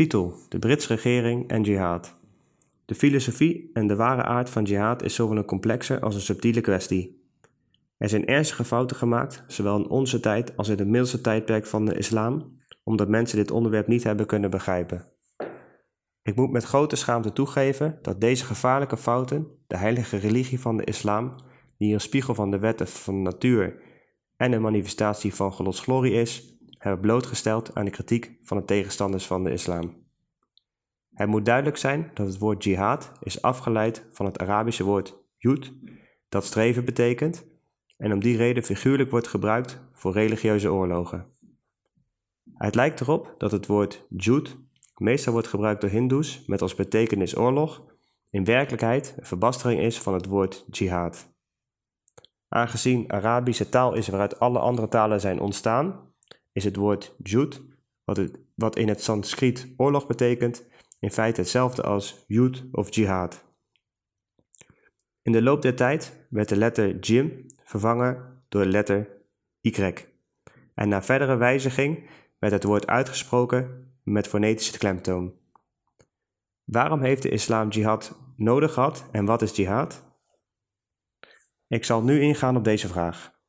Titel: De Britse regering en jihad. De filosofie en de ware aard van jihad is zowel een complexe als een subtiele kwestie. Er zijn ernstige fouten gemaakt, zowel in onze tijd als in het middelste tijdperk van de islam, omdat mensen dit onderwerp niet hebben kunnen begrijpen. Ik moet met grote schaamte toegeven dat deze gevaarlijke fouten de heilige religie van de islam, die een spiegel van de wetten van natuur en een manifestatie van Gods glorie is, hebben blootgesteld aan de kritiek van de tegenstanders van de islam. Het moet duidelijk zijn dat het woord jihad is afgeleid van het Arabische woord jud, dat streven betekent, en om die reden figuurlijk wordt gebruikt voor religieuze oorlogen. Het lijkt erop dat het woord jud meestal wordt gebruikt door Hindoes met als betekenis oorlog, in werkelijkheid een verbastering is van het woord jihad. Aangezien Arabische taal is waaruit alle andere talen zijn ontstaan, is het woord jud, wat, wat in het Sanskriet oorlog betekent, in feite hetzelfde als jud of jihad. In de loop der tijd werd de letter jim vervangen door de letter y. En na verdere wijziging werd het woord uitgesproken met fonetische klemtoon. Waarom heeft de islam jihad nodig gehad en wat is jihad? Ik zal nu ingaan op deze vraag.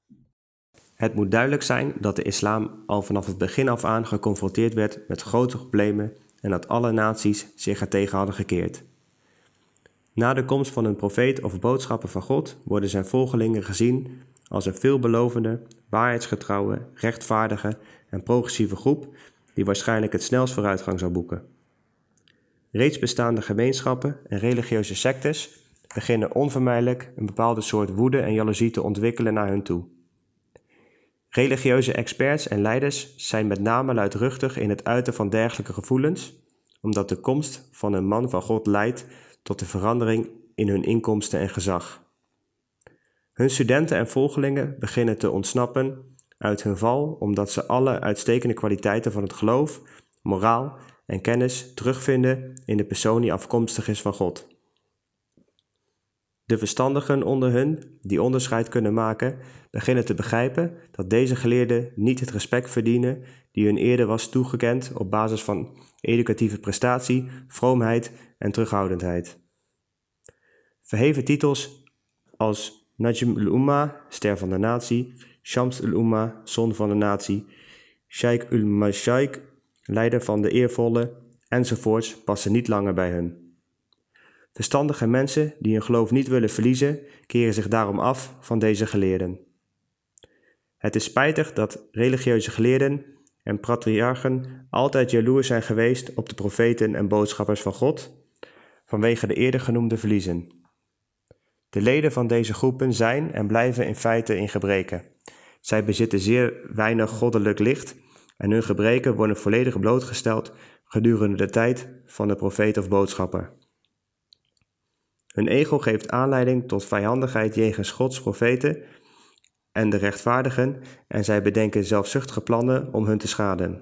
Het moet duidelijk zijn dat de islam al vanaf het begin af aan geconfronteerd werd met grote problemen en dat alle naties zich er tegen hadden gekeerd. Na de komst van een profeet of boodschapper van God worden zijn volgelingen gezien als een veelbelovende, waarheidsgetrouwe, rechtvaardige en progressieve groep die waarschijnlijk het snelst vooruitgang zou boeken. Reeds bestaande gemeenschappen en religieuze sectes beginnen onvermijdelijk een bepaalde soort woede en jaloezie te ontwikkelen naar hun toe. Religieuze experts en leiders zijn met name luidruchtig in het uiten van dergelijke gevoelens, omdat de komst van een man van God leidt tot de verandering in hun inkomsten en gezag. Hun studenten en volgelingen beginnen te ontsnappen uit hun val omdat ze alle uitstekende kwaliteiten van het geloof, moraal en kennis terugvinden in de persoon die afkomstig is van God. De verstandigen onder hun, die onderscheid kunnen maken, beginnen te begrijpen dat deze geleerden niet het respect verdienen die hun eerder was toegekend op basis van educatieve prestatie, vroomheid en terughoudendheid. Verheven titels als Najm ul-Umma, ster van de natie, Shams ul-Umma, zon van de natie, Sheikh ul-Mashaikh, leider van de eervolle, enzovoorts passen niet langer bij hun. Verstandige mensen die hun geloof niet willen verliezen, keren zich daarom af van deze geleerden. Het is spijtig dat religieuze geleerden en patriarchen altijd jaloers zijn geweest op de profeten en boodschappers van God, vanwege de eerder genoemde verliezen. De leden van deze groepen zijn en blijven in feite in gebreken. Zij bezitten zeer weinig goddelijk licht en hun gebreken worden volledig blootgesteld gedurende de tijd van de profeet of boodschapper. Hun ego geeft aanleiding tot vijandigheid jegens Gods profeten en de rechtvaardigen en zij bedenken zelfzuchtige plannen om hun te schaden.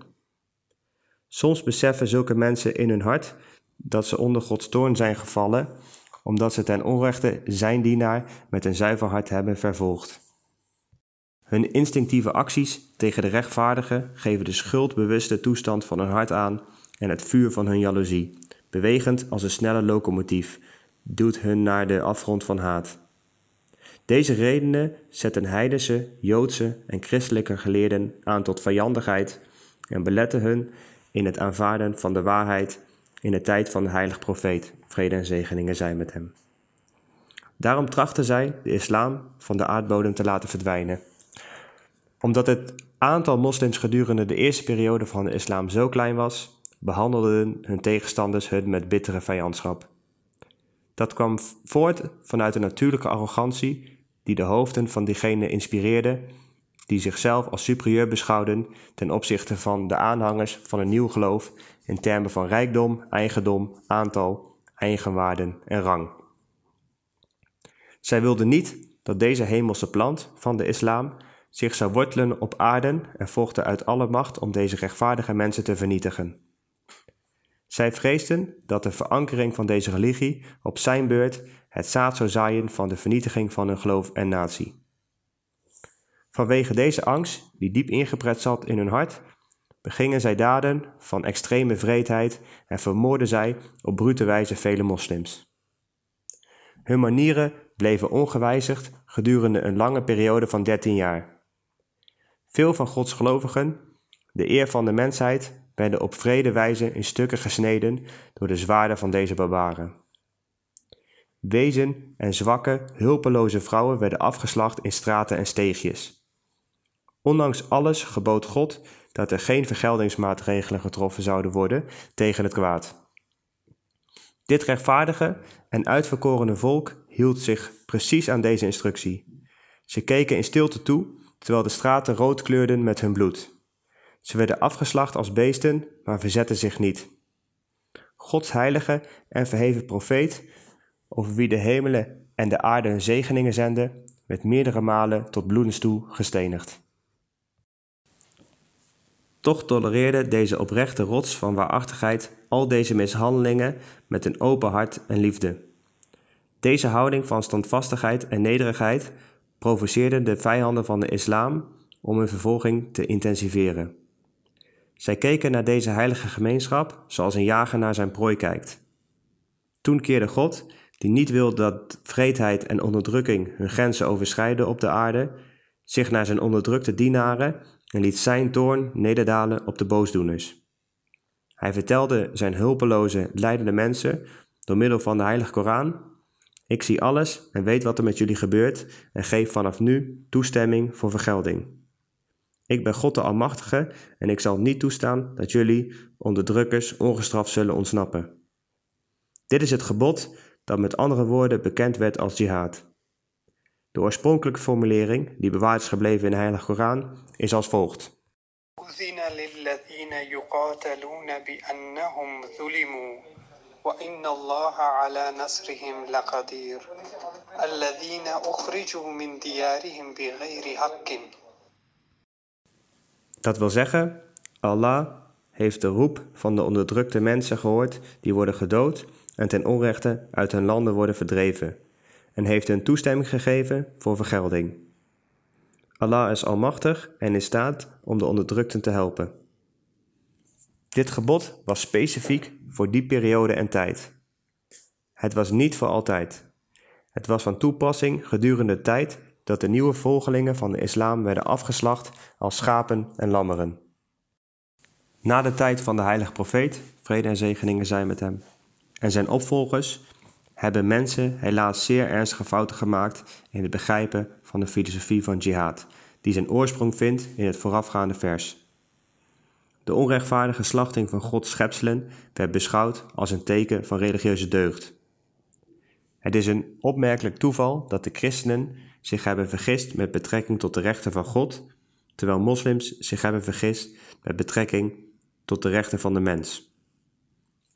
Soms beseffen zulke mensen in hun hart dat ze onder Gods toorn zijn gevallen, omdat ze ten onrechte zijn dienaar met een zuiver hart hebben vervolgd. Hun instinctieve acties tegen de rechtvaardigen geven de schuldbewuste toestand van hun hart aan en het vuur van hun jaloezie, bewegend als een snelle locomotief, duwt hun naar de afgrond van haat. Deze redenen zetten heidense, joodse en christelijke geleerden aan tot vijandigheid en beletten hun in het aanvaarden van de waarheid in de tijd van de heilige profeet, vrede en zegeningen zijn met hem. Daarom trachten zij de islam van de aardbodem te laten verdwijnen. Omdat het aantal moslims gedurende de eerste periode van de islam zo klein was, behandelden hun tegenstanders hun met bittere vijandschap. Dat kwam voort vanuit een natuurlijke arrogantie die de hoofden van diegenen inspireerde die zichzelf als superieur beschouwden ten opzichte van de aanhangers van een nieuw geloof in termen van rijkdom, eigendom, aantal, eigenwaarden en rang. Zij wilden niet dat deze hemelse plant van de islam zich zou wortelen op aarde en vochten uit alle macht om deze rechtvaardige mensen te vernietigen. Zij vreesden dat de verankering van deze religie op zijn beurt het zaad zou zaaien van de vernietiging van hun geloof en natie. Vanwege deze angst, die diep ingepret zat in hun hart, begingen zij daden van extreme vreedheid en vermoorden zij op brute wijze vele moslims. Hun manieren bleven ongewijzigd gedurende een lange periode van 13 jaar. Veel van Gods gelovigen, de eer van de mensheid, werden op vrede wijze in stukken gesneden door de zwaarden van deze barbaren. Wezen en zwakke, hulpeloze vrouwen werden afgeslacht in straten en steegjes. Ondanks alles gebood God dat er geen vergeldingsmaatregelen getroffen zouden worden tegen het kwaad. Dit rechtvaardige en uitverkorene volk hield zich precies aan deze instructie. Ze keken in stilte toe, terwijl de straten rood kleurden met hun bloed. Ze werden afgeslacht als beesten, maar verzetten zich niet. Gods heilige en verheven profeet, over wie de hemelen en de aarde hun zegeningen zenden, werd meerdere malen tot bloedens toe gestenigd. Toch tolereerde deze oprechte rots van waarachtigheid al deze mishandelingen met een open hart en liefde. Deze houding van standvastigheid en nederigheid provoceerde de vijanden van de islam om hun vervolging te intensiveren. Zij keken naar deze heilige gemeenschap zoals een jager naar zijn prooi kijkt. Toen keerde God, die niet wilde dat vreedheid en onderdrukking hun grenzen overschrijden op de aarde, zich naar zijn onderdrukte dienaren en liet zijn toorn nederdalen op de boosdoeners. Hij vertelde zijn hulpeloze, lijdende mensen door middel van de Heilige Koran: Ik zie alles en weet wat er met jullie gebeurt en geef vanaf nu toestemming voor vergelding. Ik ben God de Almachtige en ik zal niet toestaan dat jullie onderdrukkers ongestraft zullen ontsnappen. Dit is het gebod dat met andere woorden bekend werd als jihad. De oorspronkelijke formulering, die bewaard is gebleven in de Heilige Koran, is als volgt. أذن للذين يقاتلون بأنهم ظلموا وإن الله على نصرهم لقدير الذين أخرجوا من ديارهم بغير حق dat wil zeggen, Allah heeft de roep van de onderdrukte mensen gehoord die worden gedood en ten onrechte uit hun landen worden verdreven en heeft hun toestemming gegeven voor vergelding. Allah is almachtig en in staat om de onderdrukten te helpen. Dit gebod was specifiek voor die periode en tijd. Het was niet voor altijd. Het was van toepassing gedurende de tijd dat de nieuwe volgelingen van de islam werden afgeslacht als schapen en lammeren. Na de tijd van de heilige profeet, vrede en zegeningen zijn met hem, en zijn opvolgers hebben mensen helaas zeer ernstige fouten gemaakt in het begrijpen van de filosofie van jihad, die zijn oorsprong vindt in het voorafgaande vers. De onrechtvaardige slachting van Gods schepselen werd beschouwd als een teken van religieuze deugd. Het is een opmerkelijk toeval dat de christenen zich hebben vergist met betrekking tot de rechten van God, terwijl moslims zich hebben vergist met betrekking tot de rechten van de mens.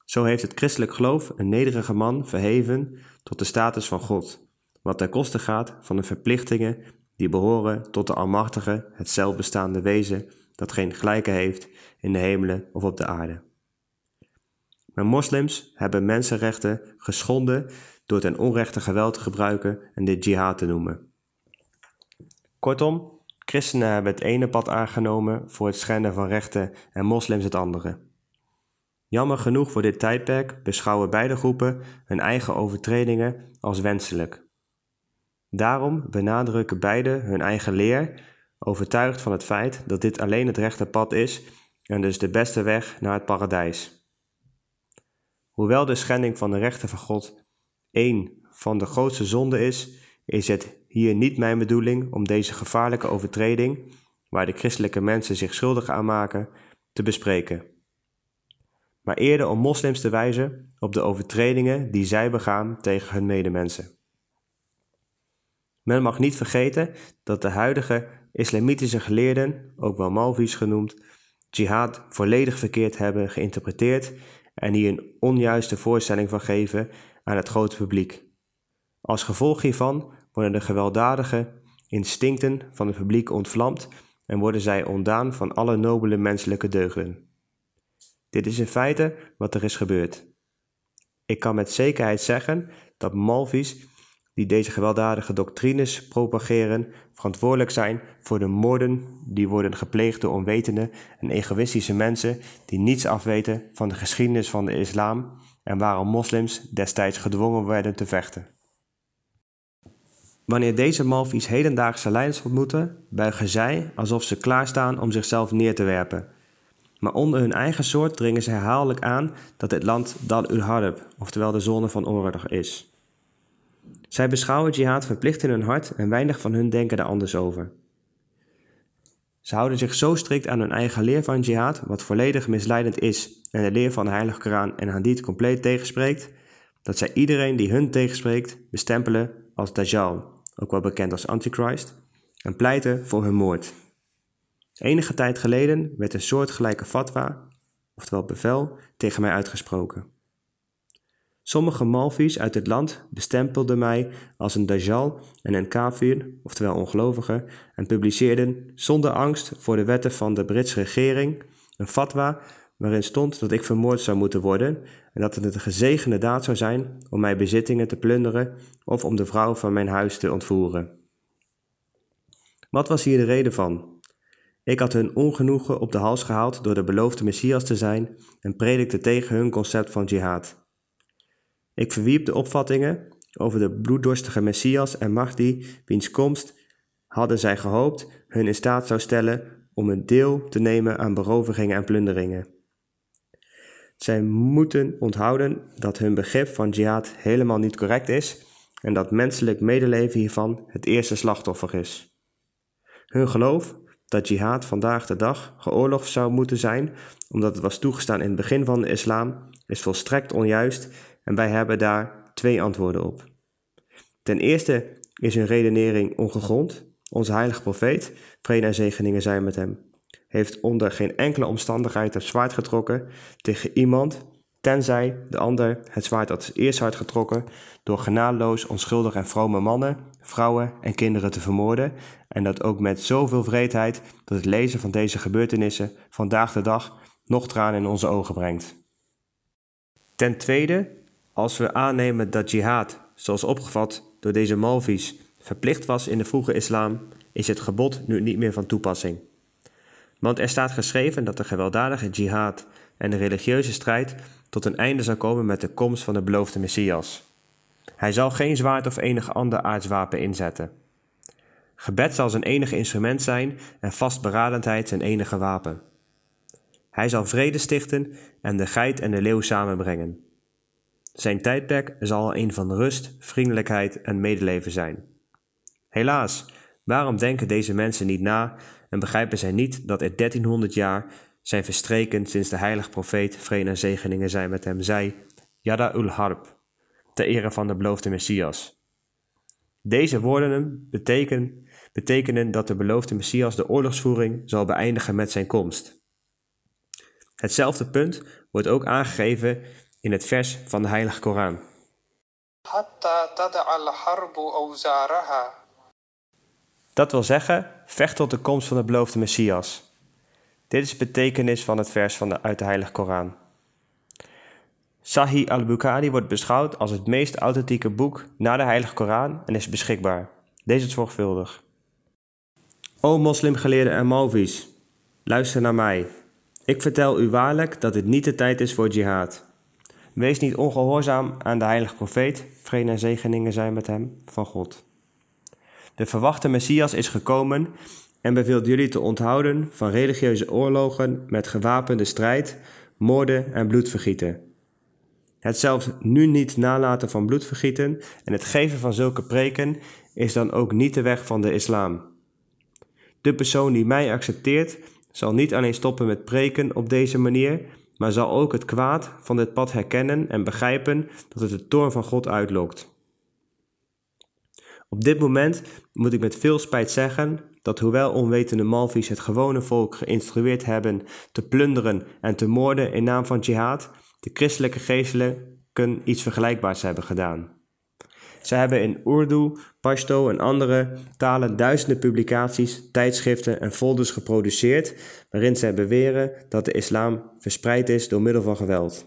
Zo heeft het christelijk geloof een nederige man verheven tot de status van God, wat ten koste gaat van de verplichtingen die behoren tot de Almachtige, het zelfbestaande wezen dat geen gelijke heeft in de hemelen of op de aarde. Maar moslims hebben mensenrechten geschonden door ten onrechte geweld te gebruiken en dit jihad te noemen. Kortom, christenen hebben het ene pad aangenomen voor het schenden van rechten en moslims het andere. Jammer genoeg voor dit tijdperk beschouwen beide groepen hun eigen overtredingen als wenselijk. Daarom benadrukken beide hun eigen leer, overtuigd van het feit dat dit alleen het rechte pad is en dus de beste weg naar het paradijs. Hoewel de schending van de rechten van God één van de grootste zonden is, is het hier niet mijn bedoeling om deze gevaarlijke overtreding, waar de christelijke mensen zich schuldig aan maken, te bespreken maar eerder om moslims te wijzen op de overtredingen die zij begaan tegen hun medemensen. Men mag niet vergeten dat de huidige islamitische geleerden, ook wel Malvies genoemd, jihad volledig verkeerd hebben geïnterpreteerd en hier een onjuiste voorstelling van geven aan het grote publiek. Als gevolg hiervan worden de gewelddadige instincten van het publiek ontvlamd en worden zij ontdaan van alle nobele menselijke deugden. Dit is in feite wat er is gebeurd. Ik kan met zekerheid zeggen dat Malvies die deze gewelddadige doctrines propageren verantwoordelijk zijn voor de moorden die worden gepleegd door onwetende en egoïstische mensen die niets afweten van de geschiedenis van de islam en waarom moslims destijds gedwongen werden te vechten. Wanneer deze Malvies hedendaagse leiders ontmoeten, buigen zij alsof ze klaarstaan om zichzelf neer te werpen. Maar onder hun eigen soort dringen ze herhaaldelijk aan dat dit land Dal ul Harb, oftewel de zone van oorlog, is. Zij beschouwen jihad verplicht in hun hart en weinig van hun denken er anders over. Ze houden zich zo strikt aan hun eigen leer van jihad, wat volledig misleidend is en de leer van de Heilige Koran en Hadith compleet tegenspreekt, dat zij iedereen die hun tegenspreekt bestempelen als Dajjal, ook wel bekend als Antichrist, en pleiten voor hun moord. Enige tijd geleden werd een soortgelijke fatwa, oftewel bevel, tegen mij uitgesproken. Sommige Malvies uit het land bestempelden mij als een dajjal en een kafir, oftewel ongelovige, en publiceerden zonder angst voor de wetten van de Britse regering een fatwa waarin stond dat ik vermoord zou moeten worden en dat het een gezegende daad zou zijn om mijn bezittingen te plunderen of om de vrouw van mijn huis te ontvoeren. Wat was hier de reden van? Ik had hun ongenoegen op de hals gehaald door de beloofde Messias te zijn en predikte tegen hun concept van jihad. Ik verwierp de opvattingen over de bloeddorstige Messias en Mahdi, wiens komst, hadden zij gehoopt, hun in staat zou stellen om een deel te nemen aan berovingen en plunderingen. Zij moeten onthouden dat hun begrip van jihad helemaal niet correct is en dat menselijk medeleven hiervan het eerste slachtoffer is. Hun geloof dat jihad vandaag de dag geoorloofd zou moeten zijn, omdat het was toegestaan in het begin van de islam, is volstrekt onjuist en wij hebben daar twee antwoorden op. Ten eerste is hun redenering ongegrond. Onze heilige profeet, vrede en zegeningen zijn met hem, heeft onder geen enkele omstandigheid het zwaard getrokken tegen iemand, tenzij de ander het zwaard had eerst had getrokken door genadeloos onschuldig en vrome mannen, vrouwen en kinderen te vermoorden, en dat ook met zoveel vreedheid dat het lezen van deze gebeurtenissen vandaag de dag nog tranen in onze ogen brengt. Ten tweede als we aannemen dat jihad, zoals opgevat door deze Malvies, verplicht was in de vroege islam, is het gebod nu niet meer van toepassing. Want er staat geschreven dat de gewelddadige jihad en de religieuze strijd tot een einde zou komen met de komst van de beloofde Messias. Hij zal geen zwaard of enig ander aardswapen inzetten. Gebed zal zijn enige instrument zijn en vastberadendheid zijn enige wapen. Hij zal vrede stichten en de geit en de leeuw samenbrengen. Zijn tijdperk zal een van rust, vriendelijkheid en medeleven zijn. Helaas, waarom denken deze mensen niet na en begrijpen zij niet dat er 1300 jaar zijn verstreken sinds de heilige profeet, vrede en zegeningen zijn met hem, zei, Yada ul Harb, ter ere van de beloofde Messias. Deze woorden betekenen, betekenen dat de beloofde Messias de oorlogsvoering zal beëindigen met zijn komst. Hetzelfde punt wordt ook aangegeven in het vers van de Heilige Koran. Dat wil zeggen, vecht tot de komst van de beloofde Messias. Dit is de betekenis van het vers van de, uit de Heilige Koran. Sahih al-Bukhari wordt beschouwd als het meest authentieke boek na de Heilige Koran en is beschikbaar. Deze is zorgvuldig. O moslimgeleerden en Malvies, luister naar mij. Ik vertel u waarlijk dat het niet de tijd is voor jihad. Wees niet ongehoorzaam aan de heilige profeet, vrede en zegeningen zijn met hem, van God. De verwachte Messias is gekomen en beveelt jullie te onthouden van religieuze oorlogen met gewapende strijd, moorden en bloedvergieten. Het zelfs nu niet nalaten van bloedvergieten en het geven van zulke preken is dan ook niet de weg van de islam. De persoon die mij accepteert, zal niet alleen stoppen met preken op deze manier, maar zal ook het kwaad van dit pad herkennen en begrijpen dat het de toorn van God uitlokt. Op dit moment moet ik met veel spijt zeggen dat hoewel onwetende Malvies het gewone volk geïnstrueerd hebben te plunderen en te moorden in naam van jihad, de christelijke geestelijken iets vergelijkbaars hebben gedaan. Zij hebben in Urdu, Pashto en andere talen duizenden publicaties, tijdschriften en folders geproduceerd waarin zij beweren dat de islam verspreid is door middel van geweld.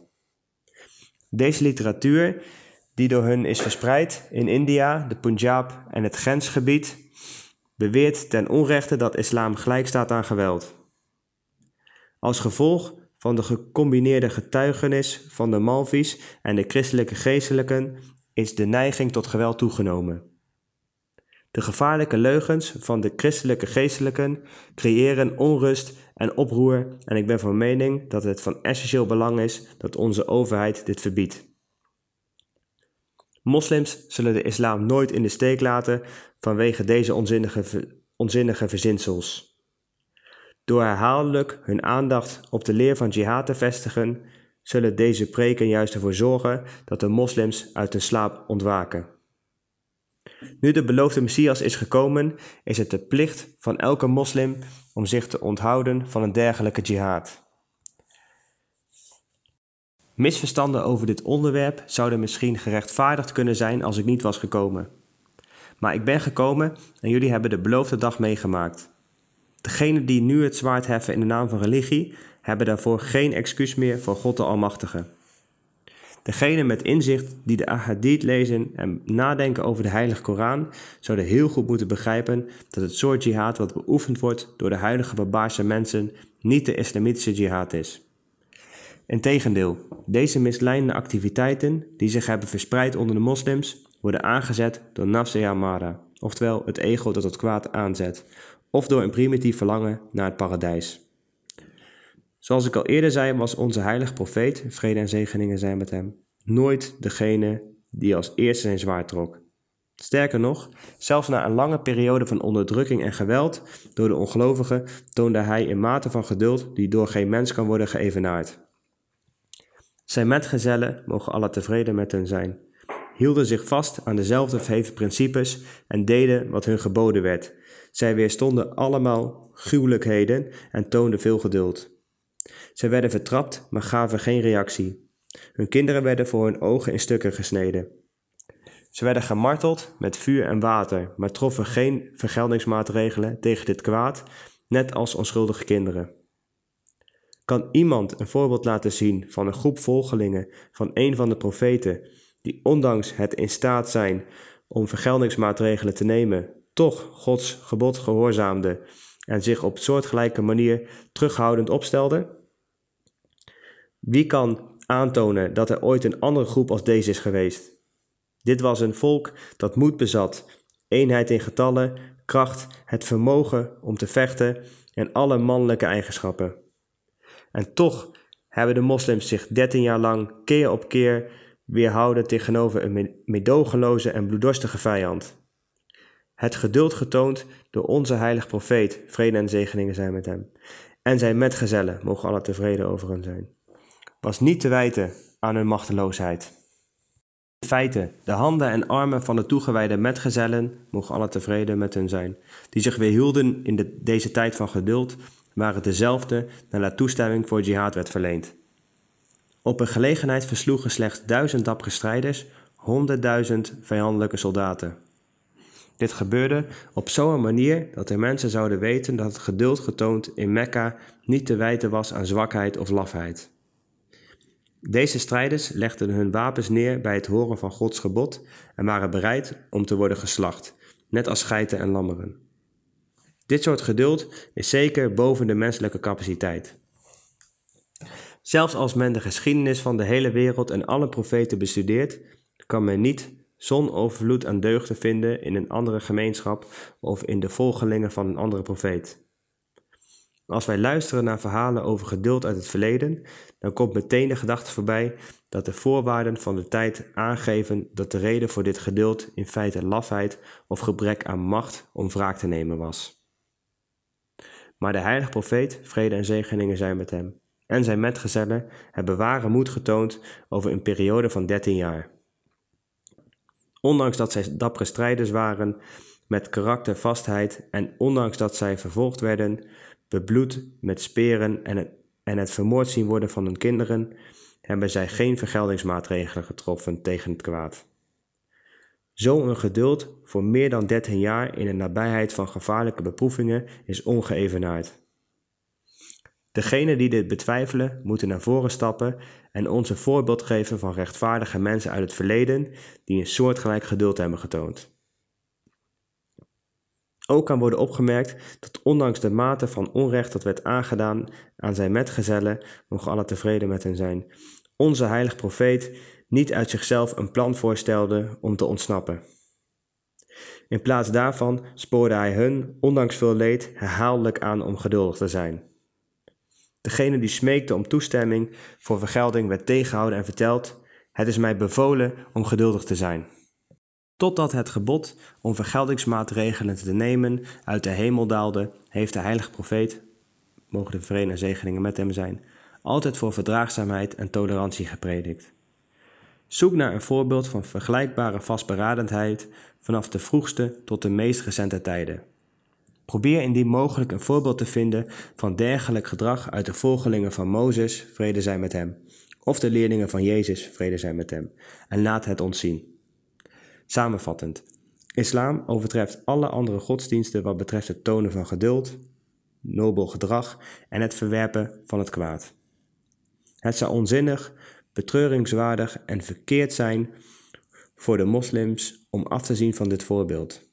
Deze literatuur die door hun is verspreid in India, de Punjab en het grensgebied, beweert ten onrechte dat islam gelijk staat aan geweld. Als gevolg van de gecombineerde getuigenis van de Malvies en de christelijke geestelijken is de neiging tot geweld toegenomen. De gevaarlijke leugens van de christelijke geestelijken creëren onrust en oproer en ik ben van mening dat het van essentieel belang is dat onze overheid dit verbiedt. Moslims zullen de islam nooit in de steek laten vanwege deze onzinnige, onzinnige verzinsels. Door herhaaldelijk hun aandacht op de leer van jihad te vestigen, zullen deze preken juist ervoor zorgen dat de moslims uit hun slaap ontwaken. Nu de beloofde Messias is gekomen, is het de plicht van elke moslim om zich te onthouden van een dergelijke jihad. Misverstanden over dit onderwerp zouden misschien gerechtvaardigd kunnen zijn als ik niet was gekomen. Maar ik ben gekomen en jullie hebben de beloofde dag meegemaakt. Degenen die nu het zwaard heffen in de naam van religie, hebben daarvoor geen excuus meer voor God de Almachtige. Degenen met inzicht die de Ahadith lezen en nadenken over de Heilige Koran, zouden heel goed moeten begrijpen dat het soort jihad wat beoefend wordt door de huidige barbaarse mensen niet de islamitische jihad is. Integendeel, deze misleidende activiteiten die zich hebben verspreid onder de moslims, worden aangezet door nafs amara, oftewel het ego dat het kwaad aanzet, of door een primitief verlangen naar het paradijs. Zoals ik al eerder zei, was onze heilige profeet, vrede en zegeningen zijn met hem, nooit degene die als eerste zijn zwaard trok. Sterker nog, zelfs na een lange periode van onderdrukking en geweld door de ongelovigen toonde hij een mate van geduld die door geen mens kan worden geëvenaard. Zijn metgezellen, mogen alle tevreden met hen zijn, hielden zich vast aan dezelfde verheven principes en deden wat hun geboden werd. Zij weerstonden allemaal gruwelijkheden en toonden veel geduld. Zij werden vertrapt, maar gaven geen reactie. Hun kinderen werden voor hun ogen in stukken gesneden. Ze werden gemarteld met vuur en water, maar troffen geen vergeldingsmaatregelen tegen dit kwaad, net als onschuldige kinderen. Kan iemand een voorbeeld laten zien van een groep volgelingen van een van de profeten, die ondanks het in staat zijn om vergeldingsmaatregelen te nemen, toch Gods gebod gehoorzaamde en zich op soortgelijke manier terughoudend opstelde? Wie kan aantonen dat er ooit een andere groep als deze is geweest? Dit was een volk dat moed bezat, eenheid in getallen, kracht, het vermogen om te vechten en alle mannelijke eigenschappen. En toch hebben de moslims zich dertien jaar lang keer op keer weerhouden tegenover een medogeloze en bloeddorstige vijand. Het geduld getoond door onze heilige profeet, vrede en zegeningen zijn met hem, en zijn metgezellen, mogen alle tevreden over hem zijn, was niet te wijten aan hun machteloosheid. In feite, de handen en armen van de toegewijde metgezellen, mogen alle tevreden met hen zijn, die zich weerhielden in de, deze tijd van geduld, waren dezelfde nadat toestemming voor jihad werd verleend. Op een gelegenheid versloegen slechts duizend dappere strijders honderdduizend vijandelijke soldaten. Dit gebeurde op zo'n manier dat de mensen zouden weten dat het geduld getoond in Mekka niet te wijten was aan zwakheid of lafheid. Deze strijders legden hun wapens neer bij het horen van Gods gebod en waren bereid om te worden geslacht, net als geiten en lammeren. Dit soort geduld is zeker boven de menselijke capaciteit. Zelfs als men de geschiedenis van de hele wereld en alle profeten bestudeert, kan men niet zo'n overvloed aan deugden vinden in een andere gemeenschap of in de volgelingen van een andere profeet. Als wij luisteren naar verhalen over geduld uit het verleden, dan komt meteen de gedachte voorbij dat de voorwaarden van de tijd aangeven dat de reden voor dit geduld in feite lafheid of gebrek aan macht om wraak te nemen was. Maar de heilige profeet, vrede en zegeningen zijn met hem, en zijn metgezellen hebben ware moed getoond over een periode van dertien jaar. Ondanks dat zij dappere strijders waren met karaktervastheid en ondanks dat zij vervolgd werden, bebloed met speren en het, en het vermoord zien worden van hun kinderen, hebben zij geen vergeldingsmaatregelen getroffen tegen het kwaad. Zo'n geduld voor meer dan 13 jaar in de nabijheid van gevaarlijke beproevingen is ongeëvenaard. Degenen die dit betwijfelen, moeten naar voren stappen en ons een voorbeeld geven van rechtvaardige mensen uit het verleden die een soortgelijk geduld hebben getoond. Ook kan worden opgemerkt dat ondanks de mate van onrecht dat werd aangedaan aan zijn metgezellen, mogen alle tevreden met hen zijn, onze heilige profeet niet uit zichzelf een plan voorstelde om te ontsnappen. In plaats daarvan spoorde hij hun, ondanks veel leed, herhaaldelijk aan om geduldig te zijn. Degene die smeekte om toestemming voor vergelding werd tegengehouden en verteld: Het is mij bevolen om geduldig te zijn. Totdat het gebod om vergeldingsmaatregelen te nemen uit de hemel daalde, heeft de heilige profeet, mogen de vrede en zegeningen met hem zijn, altijd voor verdraagzaamheid en tolerantie gepredikt. Zoek naar een voorbeeld van vergelijkbare vastberadendheid vanaf de vroegste tot de meest recente tijden. Probeer indien mogelijk een voorbeeld te vinden van dergelijk gedrag uit de volgelingen van Mozes, vrede zij met hem, of de leerlingen van Jezus, vrede zij met hem, en laat het ons zien. Samenvattend, islam overtreft alle andere godsdiensten wat betreft het tonen van geduld, nobel gedrag en het verwerpen van het kwaad. Het zou onzinnig, betreuringswaardig en verkeerd zijn voor de moslims om af te zien van dit voorbeeld.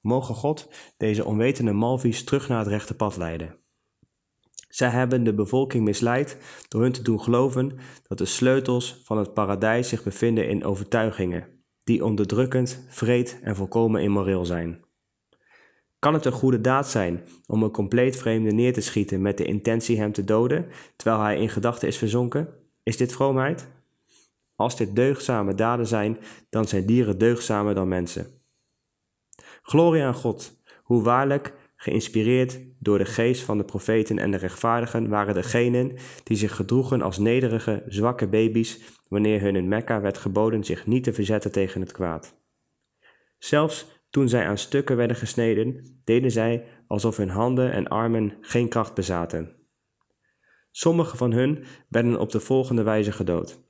Mogen God deze onwetende Malvies terug naar het rechte pad leiden. Zij hebben de bevolking misleid door hun te doen geloven dat de sleutels van het paradijs zich bevinden in overtuigingen, die onderdrukkend, vreed en volkomen immoreel zijn. Kan het een goede daad zijn om een compleet vreemde neer te schieten met de intentie hem te doden, terwijl hij in gedachten is verzonken? Is dit vroomheid? Als dit deugdzame daden zijn, dan zijn dieren deugdzamer dan mensen. Glorie aan God, hoe waarlijk, geïnspireerd door de geest van de profeten en de rechtvaardigen, waren degenen die zich gedroegen als nederige, zwakke baby's wanneer hun in Mekka werd geboden zich niet te verzetten tegen het kwaad. Zelfs toen zij aan stukken werden gesneden, deden zij alsof hun handen en armen geen kracht bezaten. Sommige van hun werden op de volgende wijze gedood.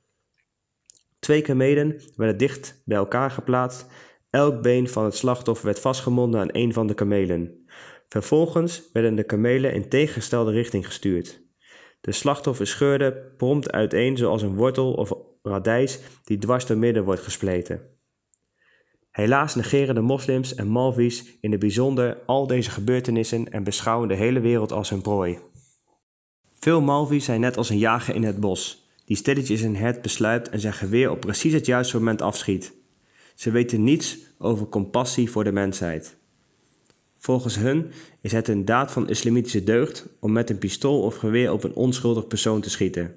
Twee kamelen werden dicht bij elkaar geplaatst. Elk been van het slachtoffer werd vastgebonden aan een van de kamelen. Vervolgens werden de kamelen in tegengestelde richting gestuurd. De slachtoffer scheurde prompt uiteen zoals een wortel of radijs die dwars door midden wordt gespleten. Helaas negeren de moslims en Malvies in het bijzonder al deze gebeurtenissen en beschouwen de hele wereld als hun prooi. Veel Malvies zijn net als een jager in het bos, die stilletjes een hert besluipt en zijn geweer op precies het juiste moment afschiet. Ze weten niets over compassie voor de mensheid. Volgens hun is het een daad van islamitische deugd om met een pistool of geweer op een onschuldig persoon te schieten.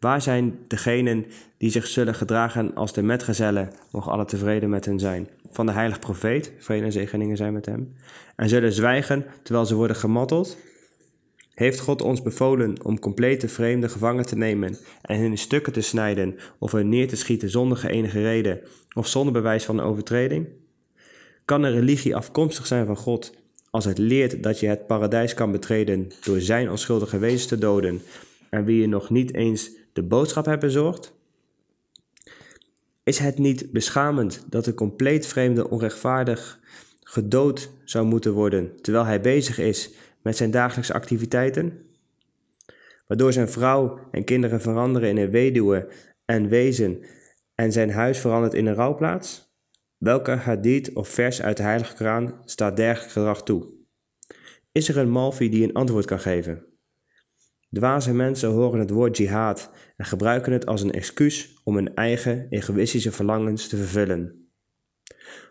Waar zijn degenen die zich zullen gedragen als de metgezellen, mogen alle tevreden met hen zijn, van de heilige profeet, vrede en zegeningen zijn met hem, en zullen zwijgen terwijl ze worden gemotteld? Heeft God ons bevolen om complete vreemden gevangen te nemen en hen in stukken te snijden of hen neer te schieten zonder enige reden of zonder bewijs van overtreding? Kan een religie afkomstig zijn van God als het leert dat je het paradijs kan betreden door zijn onschuldige wezens te doden en wie je nog niet eens de boodschap hebt bezorgd? Is het niet beschamend dat een compleet vreemde onrechtvaardig gedood zou moeten worden terwijl hij bezig is met zijn dagelijkse activiteiten? Waardoor zijn vrouw en kinderen veranderen in een weduwe en wezen en zijn huis verandert in een rouwplaats? Welke hadith of vers uit de Heilige Koran staat dergelijk gedrag toe? Is er een Malfi die een antwoord kan geven? Dwaze mensen horen het woord jihad en gebruiken het als een excuus om hun eigen egoïstische verlangens te vervullen.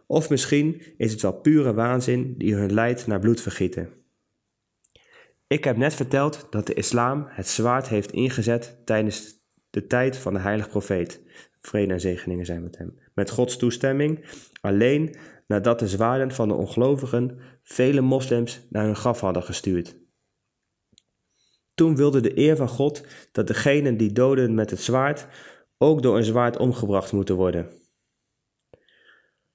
Of misschien is het wel pure waanzin die hun leidt naar bloedvergieten. Ik heb net verteld dat de islam het zwaard heeft ingezet tijdens de tijd van de heilige profeet. Vrede en zegeningen zijn met hem. Met Gods toestemming, alleen nadat de zwaarden van de ongelovigen vele moslims naar hun graf hadden gestuurd. Toen wilde de eer van God dat degenen die doden met het zwaard ook door een zwaard omgebracht moeten worden.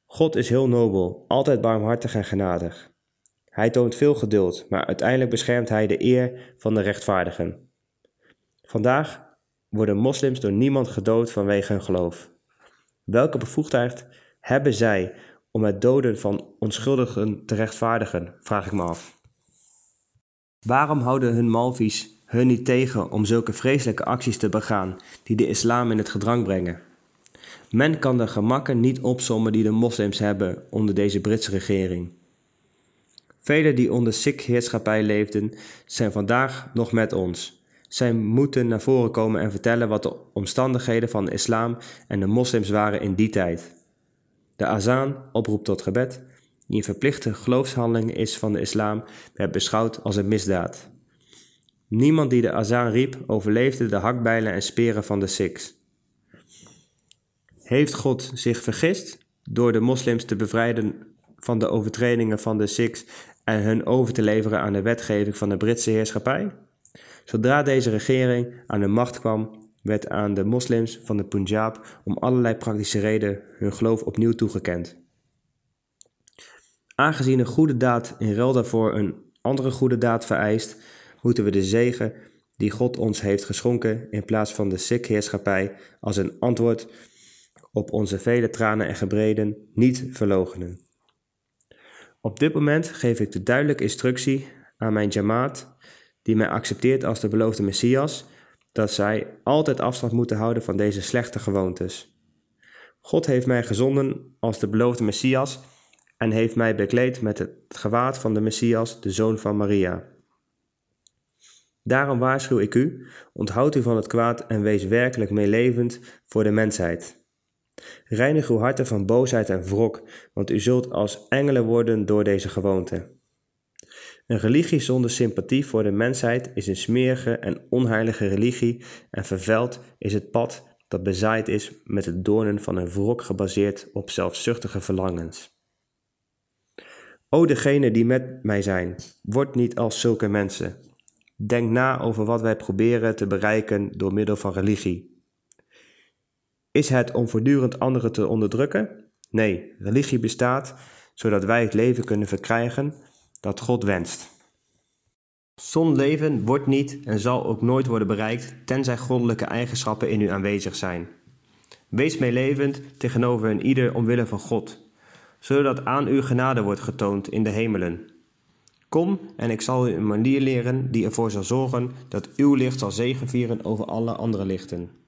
God is heel nobel, altijd barmhartig en genadig. Hij toont veel geduld, maar uiteindelijk beschermt hij de eer van de rechtvaardigen. Vandaag worden moslims door niemand gedood vanwege hun geloof. Welke bevoegdheid hebben zij om het doden van onschuldigen te rechtvaardigen, vraag ik me af. Waarom houden hun Malvies hun niet tegen om zulke vreselijke acties te begaan die de islam in het gedrang brengen. Men kan de gemakken niet opsommen die de moslims hebben onder deze Britse regering. Velen die onder Sikh-heerschappij leefden, zijn vandaag nog met ons. Zij moeten naar voren komen en vertellen wat de omstandigheden van de islam en de moslims waren in die tijd. De azaan, oproep tot gebed, die een verplichte geloofshandeling is van de islam, werd beschouwd als een misdaad. Niemand die de azaan riep, overleefde de hakbijlen en speren van de Sikhs. Heeft God zich vergist door de moslims te bevrijden van de overtredingen van de Sikhs en hun over te leveren aan de wetgeving van de Britse heerschappij? Zodra deze regering aan de macht kwam, werd aan de moslims van de Punjab om allerlei praktische redenen hun geloof opnieuw toegekend. Aangezien een goede daad in ruil daarvoor een andere goede daad vereist, moeten we de zegen die God ons heeft geschonken in plaats van de Sikh-heerschappij als een antwoord op onze vele tranen en gebreden niet verlogenen. Op dit moment geef ik de duidelijke instructie aan mijn jamaat, die mij accepteert als de beloofde Messias, dat zij altijd afstand moeten houden van deze slechte gewoontes. God heeft mij gezonden als de beloofde Messias en heeft mij bekleed met het gewaad van de Messias, de zoon van Maria. Daarom waarschuw ik u, onthoud u van het kwaad en wees werkelijk meelevend voor de mensheid. Reinig uw harten van boosheid en wrok, want u zult als engelen worden door deze gewoonte. Een religie zonder sympathie voor de mensheid is een smerige en onheilige religie en vervuild is het pad dat bezaaid is met het doornen van een wrok gebaseerd op zelfzuchtige verlangens. O degene die met mij zijn, word niet als zulke mensen. Denk na over wat wij proberen te bereiken door middel van religie. Is het om voortdurend anderen te onderdrukken? Nee, religie bestaat zodat wij het leven kunnen verkrijgen dat God wenst. Zon leven wordt niet en zal ook nooit worden bereikt tenzij goddelijke eigenschappen in u aanwezig zijn. Wees meelevend tegenover een ieder omwille van God, zodat aan u genade wordt getoond in de hemelen. Kom en ik zal u een manier leren die ervoor zal zorgen dat uw licht zal zegenvieren over alle andere lichten.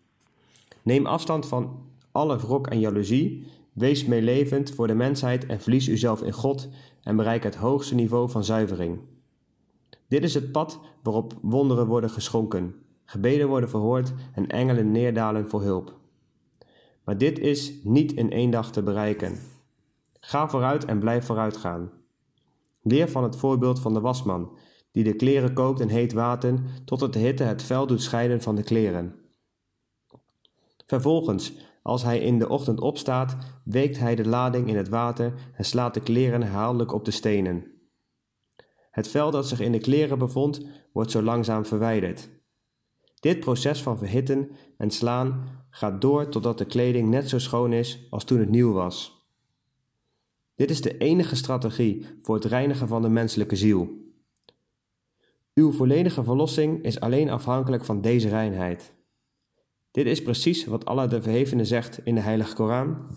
Neem afstand van alle wrok en jaloezie, wees meelevend voor de mensheid en verlies uzelf in God en bereik het hoogste niveau van zuivering. Dit is het pad waarop wonderen worden geschonken, gebeden worden verhoord en engelen neerdalen voor hulp. Maar dit is niet in één dag te bereiken. Ga vooruit en blijf vooruitgaan. Leer van het voorbeeld van de wasman, die de kleren kookt in heet water tot de hitte het vel doet scheiden van de kleren. Vervolgens, als hij in de ochtend opstaat, weekt hij de lading in het water en slaat de kleren herhaaldelijk op de stenen. Het vel dat zich in de kleren bevond, wordt zo langzaam verwijderd. Dit proces van verhitten en slaan gaat door totdat de kleding net zo schoon is als toen het nieuw was. Dit is de enige strategie voor het reinigen van de menselijke ziel. Uw volledige verlossing is alleen afhankelijk van deze reinheid. Dit is precies wat Allah de Verhevene zegt in de Heilige Koran.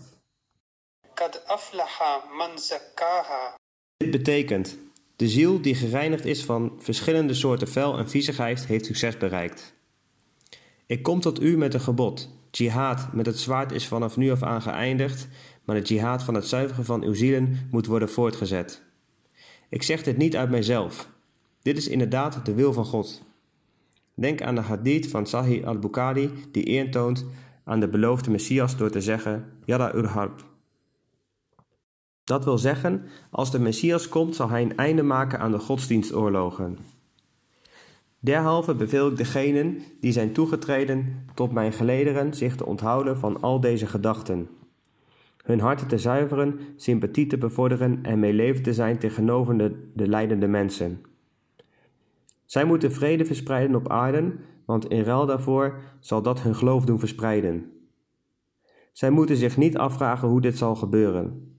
Dit betekent, de ziel die gereinigd is van verschillende soorten vuil en viezigheid heeft succes bereikt. Ik kom tot u met een gebod. Jihad met het zwaard is vanaf nu af aan geëindigd, maar de jihad van het zuiveren van uw zielen moet worden voortgezet. Ik zeg dit niet uit mijzelf. Dit is inderdaad de wil van God. Denk aan de hadith van Sahih al-Bukhari die eer toont aan de beloofde Messias door te zeggen Yada ur Dat wil zeggen, als de Messias komt zal hij een einde maken aan de godsdienstoorlogen. Derhalve beveel ik degenen die zijn toegetreden tot mijn gelederen zich te onthouden van al deze gedachten. Hun harten te zuiveren, sympathie te bevorderen en meelevend te zijn tegenover de, de leidende mensen. Zij moeten vrede verspreiden op aarde, want in ruil daarvoor zal dat hun geloof doen verspreiden. Zij moeten zich niet afvragen hoe dit zal gebeuren.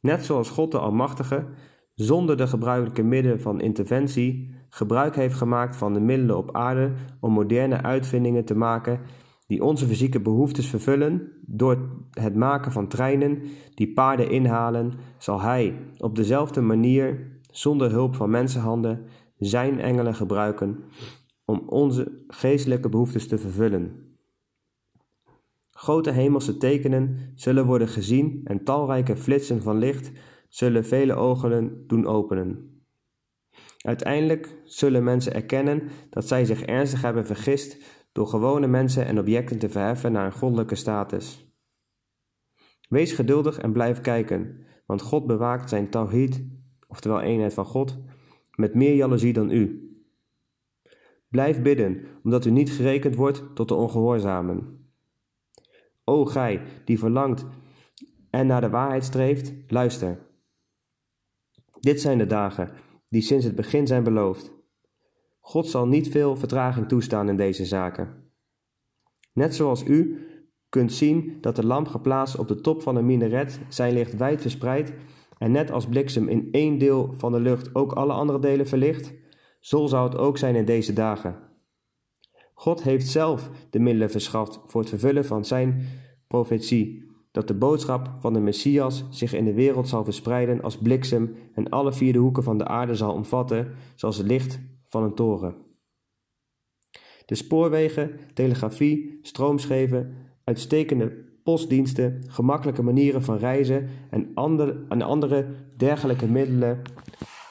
Net zoals God de Almachtige, zonder de gebruikelijke middelen van interventie, gebruik heeft gemaakt van de middelen op aarde om moderne uitvindingen te maken die onze fysieke behoeftes vervullen door het maken van treinen die paarden inhalen, zal Hij op dezelfde manier, zonder hulp van mensenhanden, zijn engelen gebruiken om onze geestelijke behoeftes te vervullen. Grote hemelse tekenen zullen worden gezien en talrijke flitsen van licht zullen vele ogen doen openen. Uiteindelijk zullen mensen erkennen dat zij zich ernstig hebben vergist door gewone mensen en objecten te verheffen naar een goddelijke status. Wees geduldig en blijf kijken, want God bewaakt zijn tawhid, oftewel eenheid van God, met meer jaloezie dan u. Blijf bidden, omdat u niet gerekend wordt tot de ongehoorzamen. O gij, die verlangt en naar de waarheid streeft, luister. Dit zijn de dagen die sinds het begin zijn beloofd. God zal niet veel vertraging toestaan in deze zaken. Net zoals u kunt zien dat de lamp geplaatst op de top van een minaret zijn licht wijd verspreidt en net als bliksem in één deel van de lucht ook alle andere delen verlicht, zo zou het ook zijn in deze dagen. God heeft zelf de middelen verschaft voor het vervullen van zijn profetie, dat de boodschap van de Messias zich in de wereld zal verspreiden als bliksem en alle vier de hoeken van de aarde zal omvatten, zoals het licht van een toren. De spoorwegen, telegrafie, stroomscheven, uitstekende postdiensten, gemakkelijke manieren van reizen en andere, en andere dergelijke middelen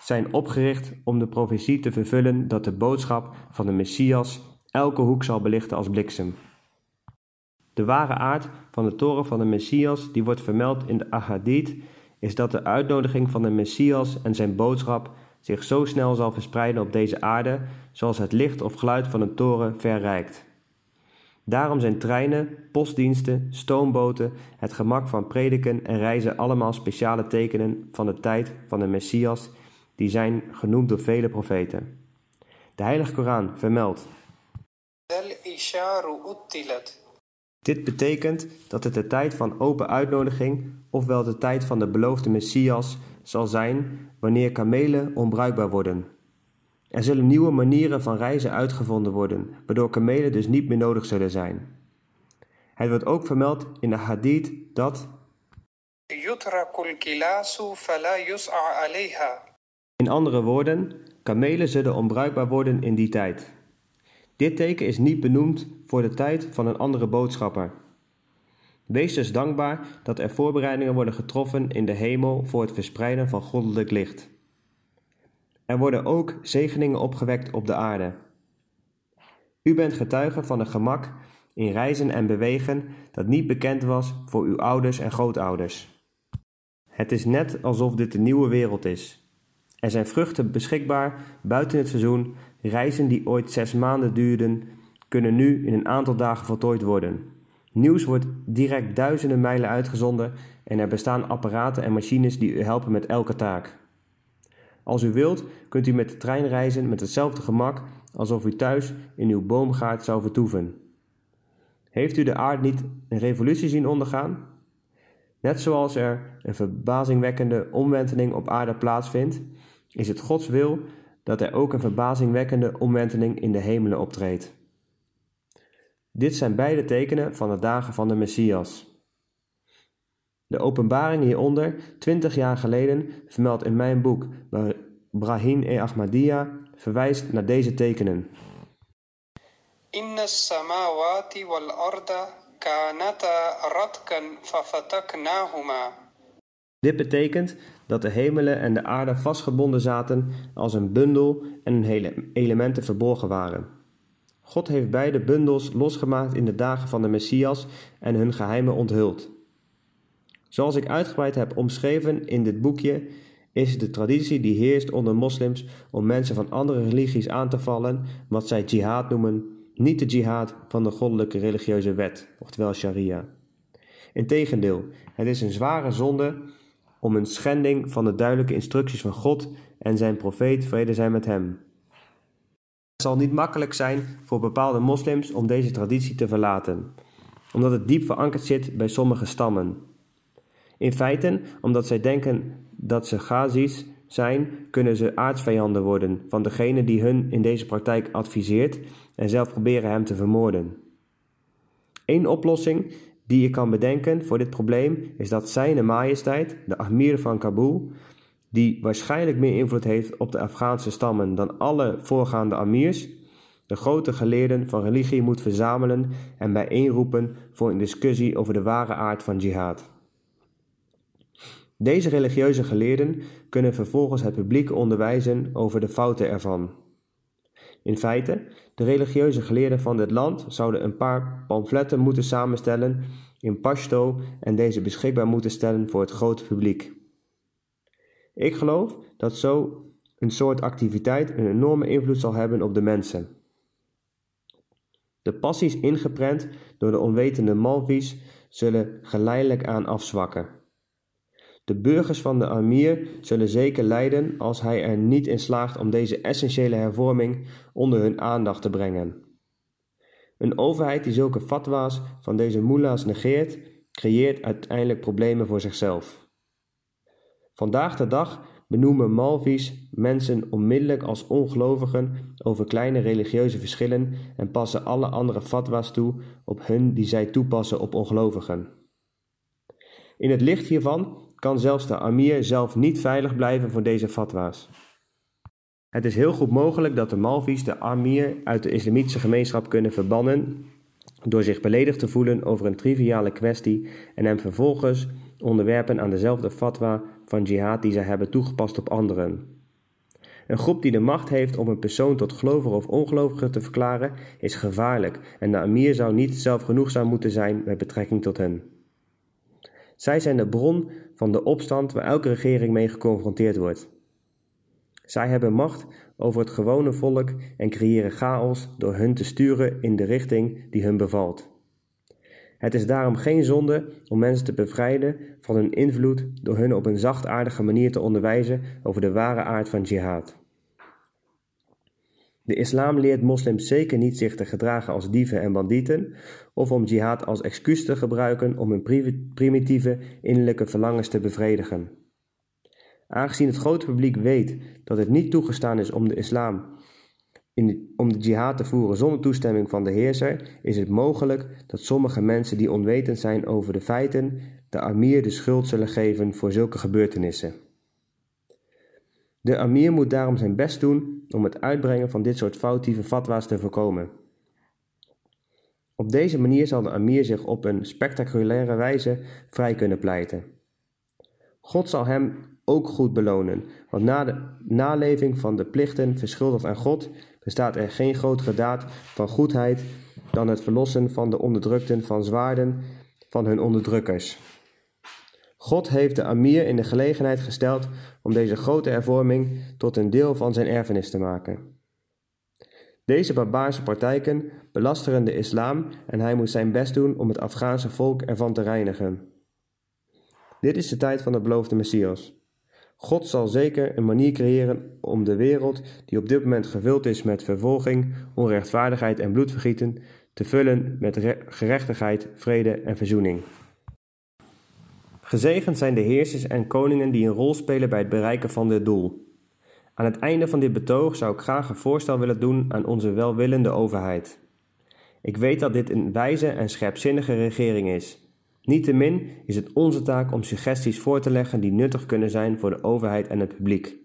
zijn opgericht om de profetie te vervullen dat de boodschap van de Messias elke hoek zal belichten als bliksem. De ware aard van de toren van de Messias, die wordt vermeld in de Ahadith, is dat de uitnodiging van de Messias en zijn boodschap zich zo snel zal verspreiden op deze aarde, zoals het licht of geluid van een toren verrijkt. Daarom zijn treinen, postdiensten, stoomboten, het gemak van prediken en reizen allemaal speciale tekenen van de tijd van de Messias, die zijn genoemd door vele profeten. De Heilige Koran vermeldt. Dit betekent dat het de tijd van open uitnodiging, ofwel de tijd van de beloofde Messias, zal zijn wanneer kamelen onbruikbaar worden. Er zullen nieuwe manieren van reizen uitgevonden worden, waardoor kamelen dus niet meer nodig zullen zijn. Het wordt ook vermeld in de hadith dat in andere woorden, kamelen zullen onbruikbaar worden in die tijd. Dit teken is niet benoemd voor de tijd van een andere boodschapper. Wees dus dankbaar dat er voorbereidingen worden getroffen in de hemel voor het verspreiden van goddelijk licht. Er worden ook zegeningen opgewekt op de aarde. U bent getuige van een gemak in reizen en bewegen dat niet bekend was voor uw ouders en grootouders. Het is net alsof dit een nieuwe wereld is. Er zijn vruchten beschikbaar buiten het seizoen. Reizen die ooit zes maanden duurden, kunnen nu in een aantal dagen voltooid worden. Nieuws wordt direct duizenden mijlen uitgezonden en er bestaan apparaten en machines die u helpen met elke taak. Als u wilt, kunt u met de trein reizen met hetzelfde gemak alsof u thuis in uw boomgaard zou vertoeven. Heeft u de aarde niet een revolutie zien ondergaan? Net zoals er een verbazingwekkende omwenteling op aarde plaatsvindt, is het Gods wil dat er ook een verbazingwekkende omwenteling in de hemelen optreedt. Dit zijn beide tekenen van de dagen van de Messias. De openbaring hieronder, twintig jaar geleden, vermeldt in mijn boek Brahim e Ahmadiyya, verwijst naar deze tekenen. Inna samawati wal arda kanata ratkan fafataknahuma. Dit betekent dat de hemelen en de aarde vastgebonden zaten als een bundel en hun hele elementen verborgen waren. God heeft beide bundels losgemaakt in de dagen van de Messias en hun geheimen onthuld. Zoals ik uitgebreid heb omschreven in dit boekje, is de traditie die heerst onder moslims om mensen van andere religies aan te vallen, wat zij jihad noemen, niet de jihad van de goddelijke religieuze wet, oftewel sharia. Integendeel, het is een zware zonde om een schending van de duidelijke instructies van God en zijn profeet vrede zijn met hem. Het zal niet makkelijk zijn voor bepaalde moslims om deze traditie te verlaten, omdat het diep verankerd zit bij sommige stammen. In feite, omdat zij denken dat ze Gazis zijn, kunnen ze aardsvijanden worden van degene die hun in deze praktijk adviseert en zelf proberen hem te vermoorden. Eén oplossing die je kan bedenken voor dit probleem is dat Zijne Majesteit, de Amir van Kabul, die waarschijnlijk meer invloed heeft op de Afghaanse stammen dan alle voorgaande Amirs, de grote geleerden van religie moet verzamelen en bijeenroepen voor een discussie over de ware aard van jihad. Deze religieuze geleerden kunnen vervolgens het publiek onderwijzen over de fouten ervan. In feite, de religieuze geleerden van dit land zouden een paar pamfletten moeten samenstellen in Pashto en deze beschikbaar moeten stellen voor het grote publiek. Ik geloof dat zo een soort activiteit een enorme invloed zal hebben op de mensen. De passies ingeprent door de onwetende Malvies zullen geleidelijk aan afzwakken. De burgers van de Amir zullen zeker lijden als hij er niet in slaagt om deze essentiële hervorming onder hun aandacht te brengen. Een overheid die zulke fatwa's van deze mullahs negeert, creëert uiteindelijk problemen voor zichzelf. Vandaag de dag benoemen Malvies mensen onmiddellijk als ongelovigen over kleine religieuze verschillen en passen alle andere fatwa's toe op hun die zij toepassen op ongelovigen. In het licht hiervan kan zelfs de Amir zelf niet veilig blijven voor deze fatwa's. Het is heel goed mogelijk dat de Malvies de Amir uit de islamitische gemeenschap kunnen verbannen door zich beledigd te voelen over een triviale kwestie en hem vervolgens onderwerpen aan dezelfde fatwa van jihad die zij hebben toegepast op anderen. Een groep die de macht heeft om een persoon tot gelovige of ongelovige te verklaren, is gevaarlijk en de Amir zou niet zelfgenoegzaam moeten zijn met betrekking tot hen. Zij zijn de bron van de opstand waar elke regering mee geconfronteerd wordt. Zij hebben macht over het gewone volk en creëren chaos door hun te sturen in de richting die hun bevalt. Het is daarom geen zonde om mensen te bevrijden van hun invloed door hun op een zachtaardige manier te onderwijzen over de ware aard van jihad. De islam leert moslims zeker niet zich te gedragen als dieven en bandieten, of om jihad als excuus te gebruiken om hun primitieve innerlijke verlangens te bevredigen. Aangezien het grote publiek weet dat het niet toegestaan is om de islam in om de jihad te voeren zonder toestemming van de heerser, is het mogelijk dat sommige mensen die onwetend zijn over de feiten, de amir de schuld zullen geven voor zulke gebeurtenissen. De amir moet daarom zijn best doen om het uitbrengen van dit soort foutieve fatwa's te voorkomen. Op deze manier zal de amir zich op een spectaculaire wijze vrij kunnen pleiten. God zal hem ook goed belonen, want na de naleving van de plichten verschuldigd aan God bestaat er geen grotere daad van goedheid dan het verlossen van de onderdrukten van zwaarden van hun onderdrukkers. God heeft de Amir in de gelegenheid gesteld om deze grote hervorming tot een deel van zijn erfenis te maken. Deze barbaarse praktijken belasteren de islam en hij moet zijn best doen om het Afghaanse volk ervan te reinigen. Dit is de tijd van de beloofde Messias. God zal zeker een manier creëren om de wereld, die op dit moment gevuld is met vervolging, onrechtvaardigheid en bloedvergieten, te vullen met gerechtigheid, vrede en verzoening. Gezegend zijn de heersers en koningen die een rol spelen bij het bereiken van dit doel. Aan het einde van dit betoog zou ik graag een voorstel willen doen aan onze welwillende overheid. Ik weet dat dit een wijze en scherpzinnige regering is Niettemin is het onze taak om suggesties voor te leggen die nuttig kunnen zijn voor de overheid en het publiek.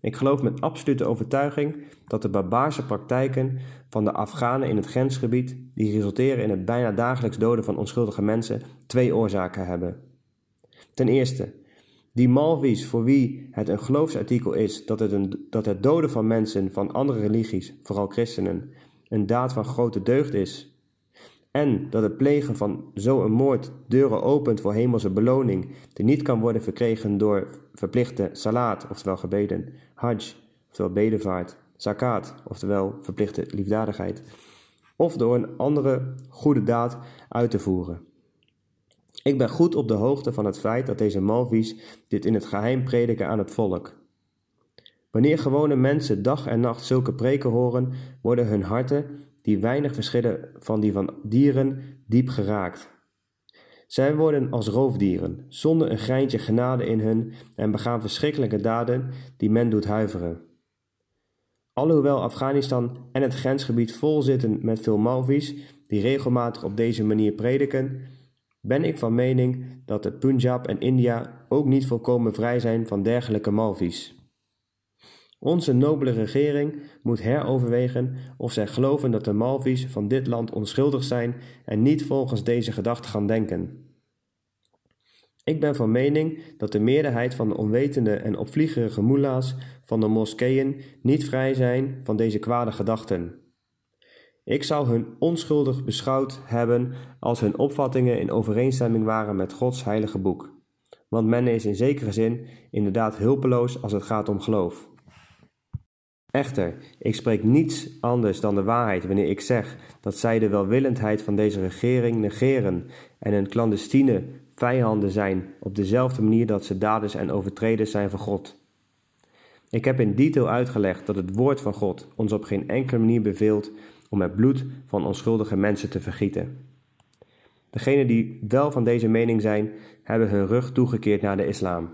Ik geloof met absolute overtuiging dat de barbaarse praktijken van de Afghanen in het grensgebied, die resulteren in het bijna dagelijks doden van onschuldige mensen, twee oorzaken hebben. Ten eerste, die Malvies voor wie het een geloofsartikel is dat het, een, dat het doden van mensen van andere religies, vooral christenen, een daad van grote deugd is, en dat het plegen van zo'n moord deuren opent voor hemelse beloning, die niet kan worden verkregen door verplichte salat, oftewel gebeden, hajj, oftewel bedevaart, zakat, oftewel verplichte liefdadigheid, of door een andere goede daad uit te voeren. Ik ben goed op de hoogte van het feit dat deze Malvies dit in het geheim prediken aan het volk. Wanneer gewone mensen dag en nacht zulke preken horen, worden hun harten die weinig verschillen van die van dieren, diep geraakt. Zij worden als roofdieren, zonder een greintje genade in hun en begaan verschrikkelijke daden die men doet huiveren. Alhoewel Afghanistan en het grensgebied vol zitten met veel Malvies die regelmatig op deze manier prediken, ben ik van mening dat de Punjab en India ook niet volkomen vrij zijn van dergelijke Malvies. Onze nobele regering moet heroverwegen of zij geloven dat de Malvies van dit land onschuldig zijn en niet volgens deze gedachte gaan denken. Ik ben van mening dat de meerderheid van de onwetende en opvliegerige moela's van de moskeeën niet vrij zijn van deze kwade gedachten. Ik zou hun onschuldig beschouwd hebben als hun opvattingen in overeenstemming waren met Gods heilige boek. Want men is in zekere zin inderdaad hulpeloos als het gaat om geloof. Echter, ik spreek niets anders dan de waarheid wanneer ik zeg dat zij de welwillendheid van deze regering negeren en een clandestine vijanden zijn op dezelfde manier dat ze daders en overtreders zijn van God. Ik heb in detail uitgelegd dat het woord van God ons op geen enkele manier beveelt om het bloed van onschuldige mensen te vergieten. Degenen die wel van deze mening zijn, hebben hun rug toegekeerd naar de islam.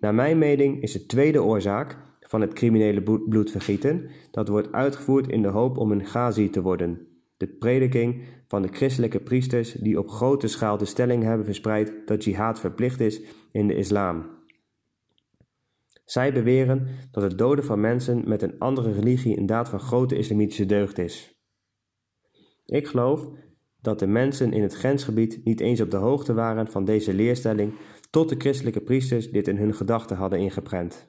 Naar mijn mening is de tweede oorzaak van het criminele bloedvergieten dat wordt uitgevoerd in de hoop om een ghazi te worden, de prediking van de christelijke priesters die op grote schaal de stelling hebben verspreid dat jihad verplicht is in de islam. Zij beweren dat het doden van mensen met een andere religie een daad van grote islamitische deugd is. Ik geloof dat de mensen in het grensgebied niet eens op de hoogte waren van deze leerstelling tot de christelijke priesters dit in hun gedachten hadden ingeprent.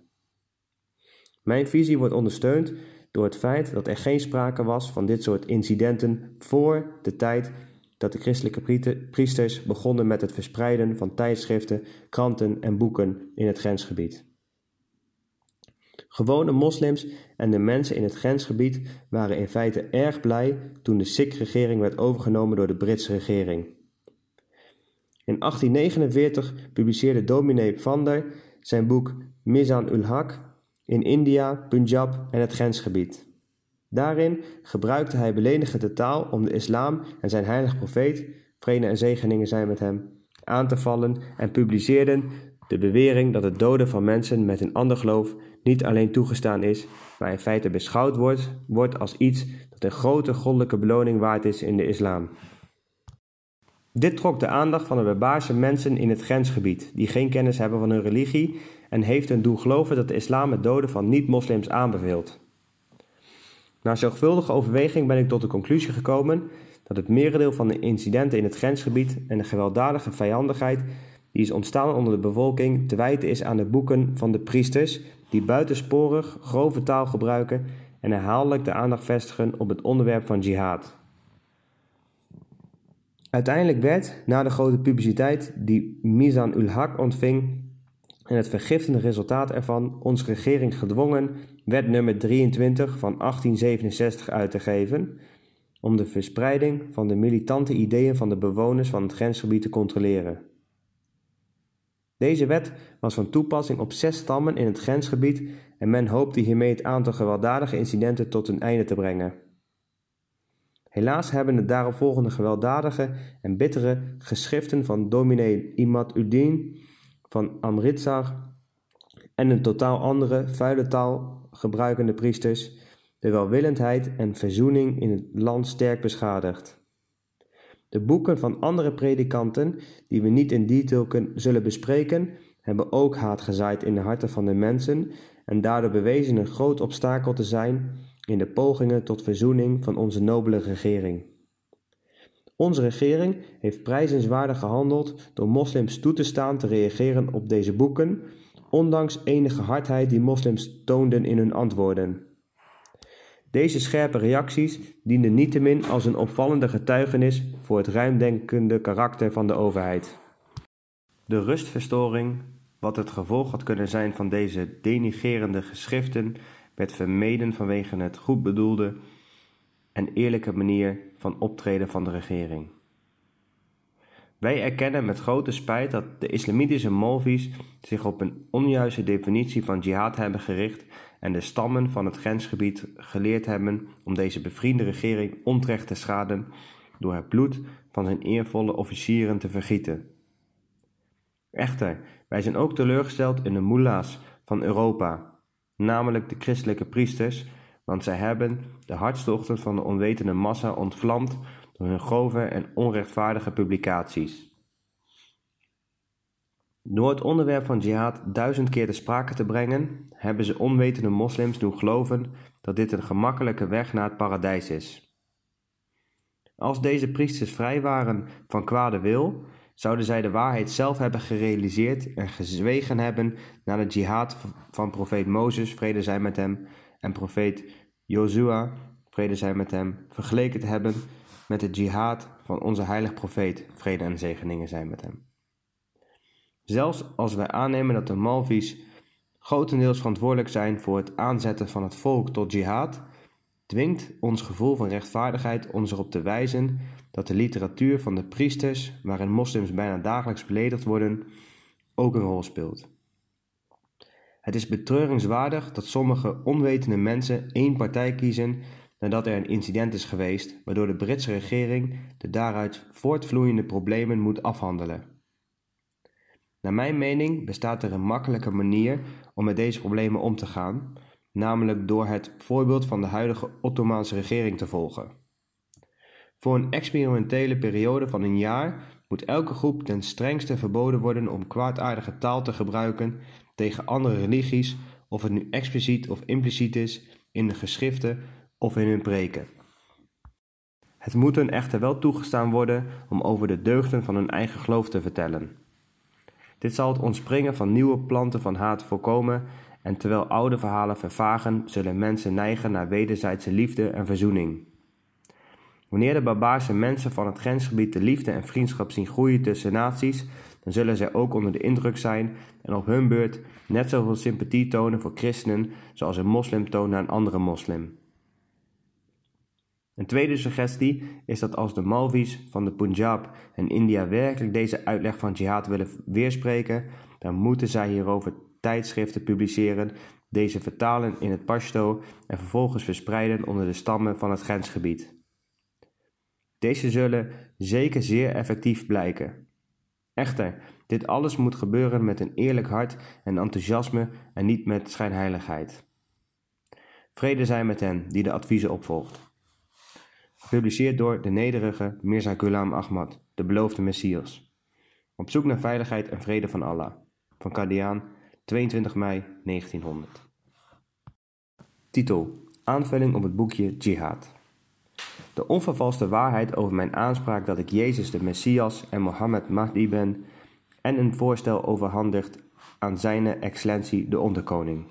Mijn visie wordt ondersteund door het feit dat er geen sprake was van dit soort incidenten voor de tijd dat de christelijke priesters begonnen met het verspreiden van tijdschriften, kranten en boeken in het grensgebied. Gewone moslims en de mensen in het grensgebied waren in feite erg blij toen de Sikh-regering werd overgenomen door de Britse regering. In 1849 publiceerde dominee Vander zijn boek Mizan ul Haq in India, Punjab en het grensgebied. Daarin gebruikte hij belenigende taal om de islam en zijn heilige profeet, vrede en zegeningen zijn met hem, aan te vallen en publiceerden de bewering dat het doden van mensen met een ander geloof niet alleen toegestaan is, maar in feite beschouwd wordt, wordt als iets dat een grote goddelijke beloning waard is in de islam. Dit trok de aandacht van de barbaarse mensen in het grensgebied, die geen kennis hebben van hun religie en heeft hun doen geloven dat de islam het doden van niet-moslims aanbeveelt. Na zorgvuldige overweging ben ik tot de conclusie gekomen dat het merendeel van de incidenten in het grensgebied en de gewelddadige vijandigheid die is ontstaan onder de bevolking te wijten is aan de boeken van de priesters die buitensporig grove taal gebruiken en herhaaldelijk de aandacht vestigen op het onderwerp van jihad. Uiteindelijk werd, na de grote publiciteit die Mizan ul Haq ontving en het vergiftende resultaat ervan, onze regering gedwongen wet nummer 23 van 1867 uit te geven om de verspreiding van de militante ideeën van de bewoners van het grensgebied te controleren. Deze wet was van toepassing op zes stammen in het grensgebied en men hoopte hiermee het aantal gewelddadige incidenten tot een einde te brengen. Helaas hebben de daaropvolgende gewelddadige en bittere geschriften van dominee Imad Udin van Amritsar en een totaal andere, vuile taal gebruikende priesters de welwillendheid en verzoening in het land sterk beschadigd. De boeken van andere predikanten, die we niet in detail zullen bespreken, hebben ook haat gezaaid in de harten van de mensen en daardoor bewezen een groot obstakel te zijn in de pogingen tot verzoening van onze nobele regering. Onze regering heeft prijzenswaardig gehandeld door moslims toe te staan te reageren op deze boeken, ondanks enige hardheid die moslims toonden in hun antwoorden. Deze scherpe reacties dienden niettemin als een opvallende getuigenis voor het ruimdenkende karakter van de overheid. De rustverstoring, wat het gevolg had kunnen zijn van deze denigerende geschriften, werd vermeden vanwege het goed bedoelde en eerlijke manier van optreden van de regering. Wij erkennen met grote spijt dat de islamitische Molvi's zich op een onjuiste definitie van jihad hebben gericht en de stammen van het grensgebied geleerd hebben om deze bevriende regering onterecht te schaden door het bloed van zijn eervolle officieren te vergieten. Echter, wij zijn ook teleurgesteld in de mullahs van Europa, namelijk de christelijke priesters, want zij hebben de hartstochten van de onwetende massa ontvlamd door hun grove en onrechtvaardige publicaties. Door het onderwerp van jihad duizend keer te sprake te brengen, hebben ze onwetende moslims doen geloven dat dit een gemakkelijke weg naar het paradijs is. Als deze priesters vrij waren van kwade wil, zouden zij de waarheid zelf hebben gerealiseerd en gezwegen hebben naar de jihad van profeet Mozes, vrede zij met hem, en profeet Jozua, vrede zij met hem, vergeleken te hebben met de jihad van onze heilige profeet, vrede en zegeningen zijn met hem. Zelfs als wij aannemen dat de Malvi's grotendeels verantwoordelijk zijn voor het aanzetten van het volk tot jihad, dwingt ons gevoel van rechtvaardigheid ons erop te wijzen dat de literatuur van de priesters, waarin moslims bijna dagelijks beledigd worden, ook een rol speelt. Het is betreuringswaardig dat sommige onwetende mensen één partij kiezen nadat er een incident is geweest, waardoor de Britse regering de daaruit voortvloeiende problemen moet afhandelen. Naar mijn mening bestaat er een makkelijke manier om met deze problemen om te gaan, namelijk door het voorbeeld van de huidige Ottomaanse regering te volgen. Voor een experimentele periode van een jaar moet elke groep ten strengste verboden worden om kwaadaardige taal te gebruiken tegen andere religies, of het nu expliciet of impliciet is in de geschriften of in hun preken. Het moet hun echter wel toegestaan worden om over de deugden van hun eigen geloof te vertellen. Dit zal het ontspringen van nieuwe planten van haat voorkomen en terwijl oude verhalen vervagen, zullen mensen neigen naar wederzijdse liefde en verzoening. Wanneer de barbaarse mensen van het grensgebied de liefde en vriendschap zien groeien tussen naties, dan zullen zij ook onder de indruk zijn en op hun beurt net zoveel sympathie tonen voor christenen zoals een moslim toont naar een andere moslim. Een tweede suggestie is dat als de Malvis van de Punjab en India werkelijk deze uitleg van jihad willen weerspreken, dan moeten zij hierover tijdschriften publiceren, deze vertalen in het Pashto en vervolgens verspreiden onder de stammen van het grensgebied. Deze zullen zeker zeer effectief blijken. Echter, dit alles moet gebeuren met een eerlijk hart en enthousiasme en niet met schijnheiligheid. Vrede zij met hen die de adviezen opvolgt. Gepubliceerd door de nederige Mirza Ghulam Ahmad, de beloofde Messias. Op zoek naar veiligheid en vrede van Allah. Van Kadiaan, 22 mei 1900. Titel: Aanvulling op het boekje Jihad. De onvervalste waarheid over mijn aanspraak dat ik Jezus de Messias en Mohammed Mahdi ben en een voorstel overhandigd aan Zijne Excellentie de Onderkoning.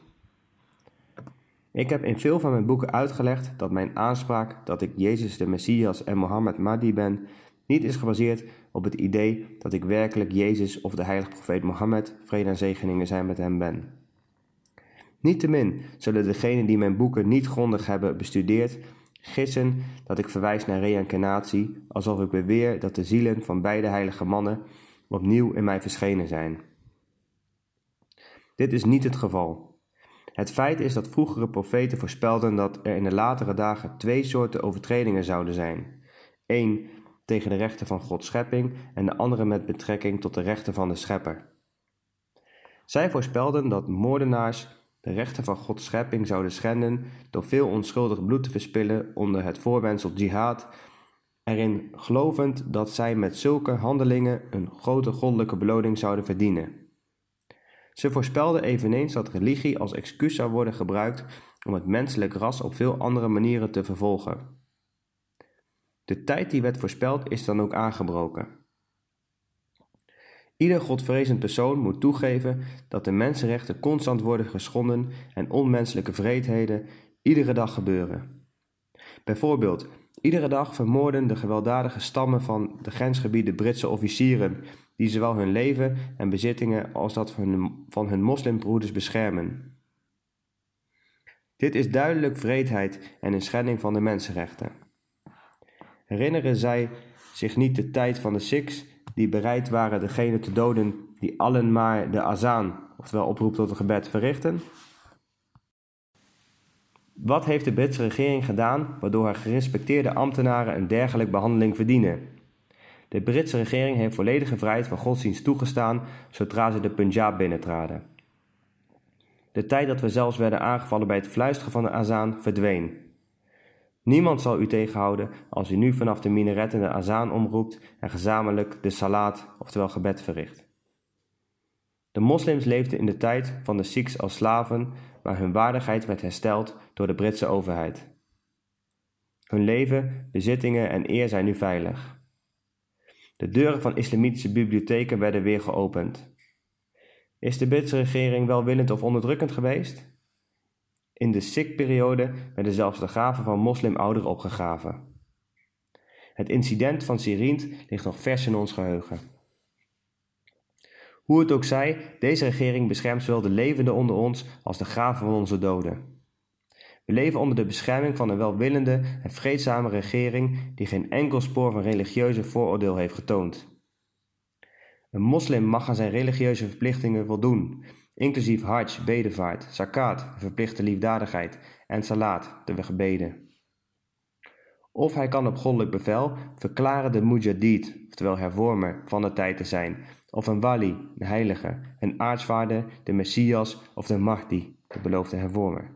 Ik heb in veel van mijn boeken uitgelegd dat mijn aanspraak dat ik Jezus de Messias en Mohammed Mahdi ben, niet is gebaseerd op het idee dat ik werkelijk Jezus of de heilige profeet Mohammed, vrede en zegeningen zijn met hem ben. Niettemin zullen degenen die mijn boeken niet grondig hebben bestudeerd, gissen dat ik verwijs naar reïncarnatie, alsof ik beweer dat de zielen van beide heilige mannen opnieuw in mij verschenen zijn. Dit is niet het geval. Het feit is dat vroegere profeten voorspelden dat er in de latere dagen twee soorten overtredingen zouden zijn. Eén tegen de rechten van Gods schepping en de andere met betrekking tot de rechten van de schepper. Zij voorspelden dat moordenaars de rechten van Gods schepping zouden schenden door veel onschuldig bloed te verspillen onder het voorwendsel jihad, erin gelovend dat zij met zulke handelingen een grote goddelijke beloning zouden verdienen. Ze voorspelde eveneens dat religie als excuus zou worden gebruikt om het menselijk ras op veel andere manieren te vervolgen. De tijd die werd voorspeld is dan ook aangebroken. Ieder godvrezend persoon moet toegeven dat de mensenrechten constant worden geschonden en onmenselijke vreedheden iedere dag gebeuren. Bijvoorbeeld, iedere dag vermoorden de gewelddadige stammen van de grensgebieden Britse officieren die zowel hun leven en bezittingen als dat van hun, van hun moslimbroeders beschermen. Dit is duidelijk vreedheid en een schending van de mensenrechten. Herinneren zij zich niet de tijd van de Sikhs die bereid waren degene te doden die allen maar de azaan, oftewel oproep tot een gebed, verrichten? Wat heeft de Britse regering gedaan waardoor haar gerespecteerde ambtenaren een dergelijke behandeling verdienen? De Britse regering heeft volledige vrijheid van godsdienst toegestaan zodra ze de Punjab binnentraden. De tijd dat we zelfs werden aangevallen bij het fluisteren van de azaan verdween. Niemand zal u tegenhouden als u nu vanaf de minaretten de azaan omroept en gezamenlijk de salat, oftewel gebed, verricht. De moslims leefden in de tijd van de Sikhs als slaven, maar hun waardigheid werd hersteld door de Britse overheid. Hun leven, bezittingen en eer zijn nu veilig. De deuren van islamitische bibliotheken werden weer geopend. Is de Britse regering welwillend of onderdrukkend geweest? In de Sikh-periode werden zelfs de graven van moslimouderen opgegraven. Het incident van Sirint ligt nog vers in ons geheugen. Hoe het ook zij, deze regering beschermt zowel de levenden onder ons als de graven van onze doden. We leven onder de bescherming van een welwillende en vreedzame regering die geen enkel spoor van religieuze vooroordeel heeft getoond. Een moslim mag aan zijn religieuze verplichtingen voldoen, inclusief hajj, bedevaart, zakat, verplichte liefdadigheid en salat, de gebeden. Of hij kan op goddelijk bevel verklaren de mujahid, oftewel hervormer, van de tijd te zijn, of een wali, de heilige, een aartsvaarder, de messias of de mahdi, de beloofde hervormer.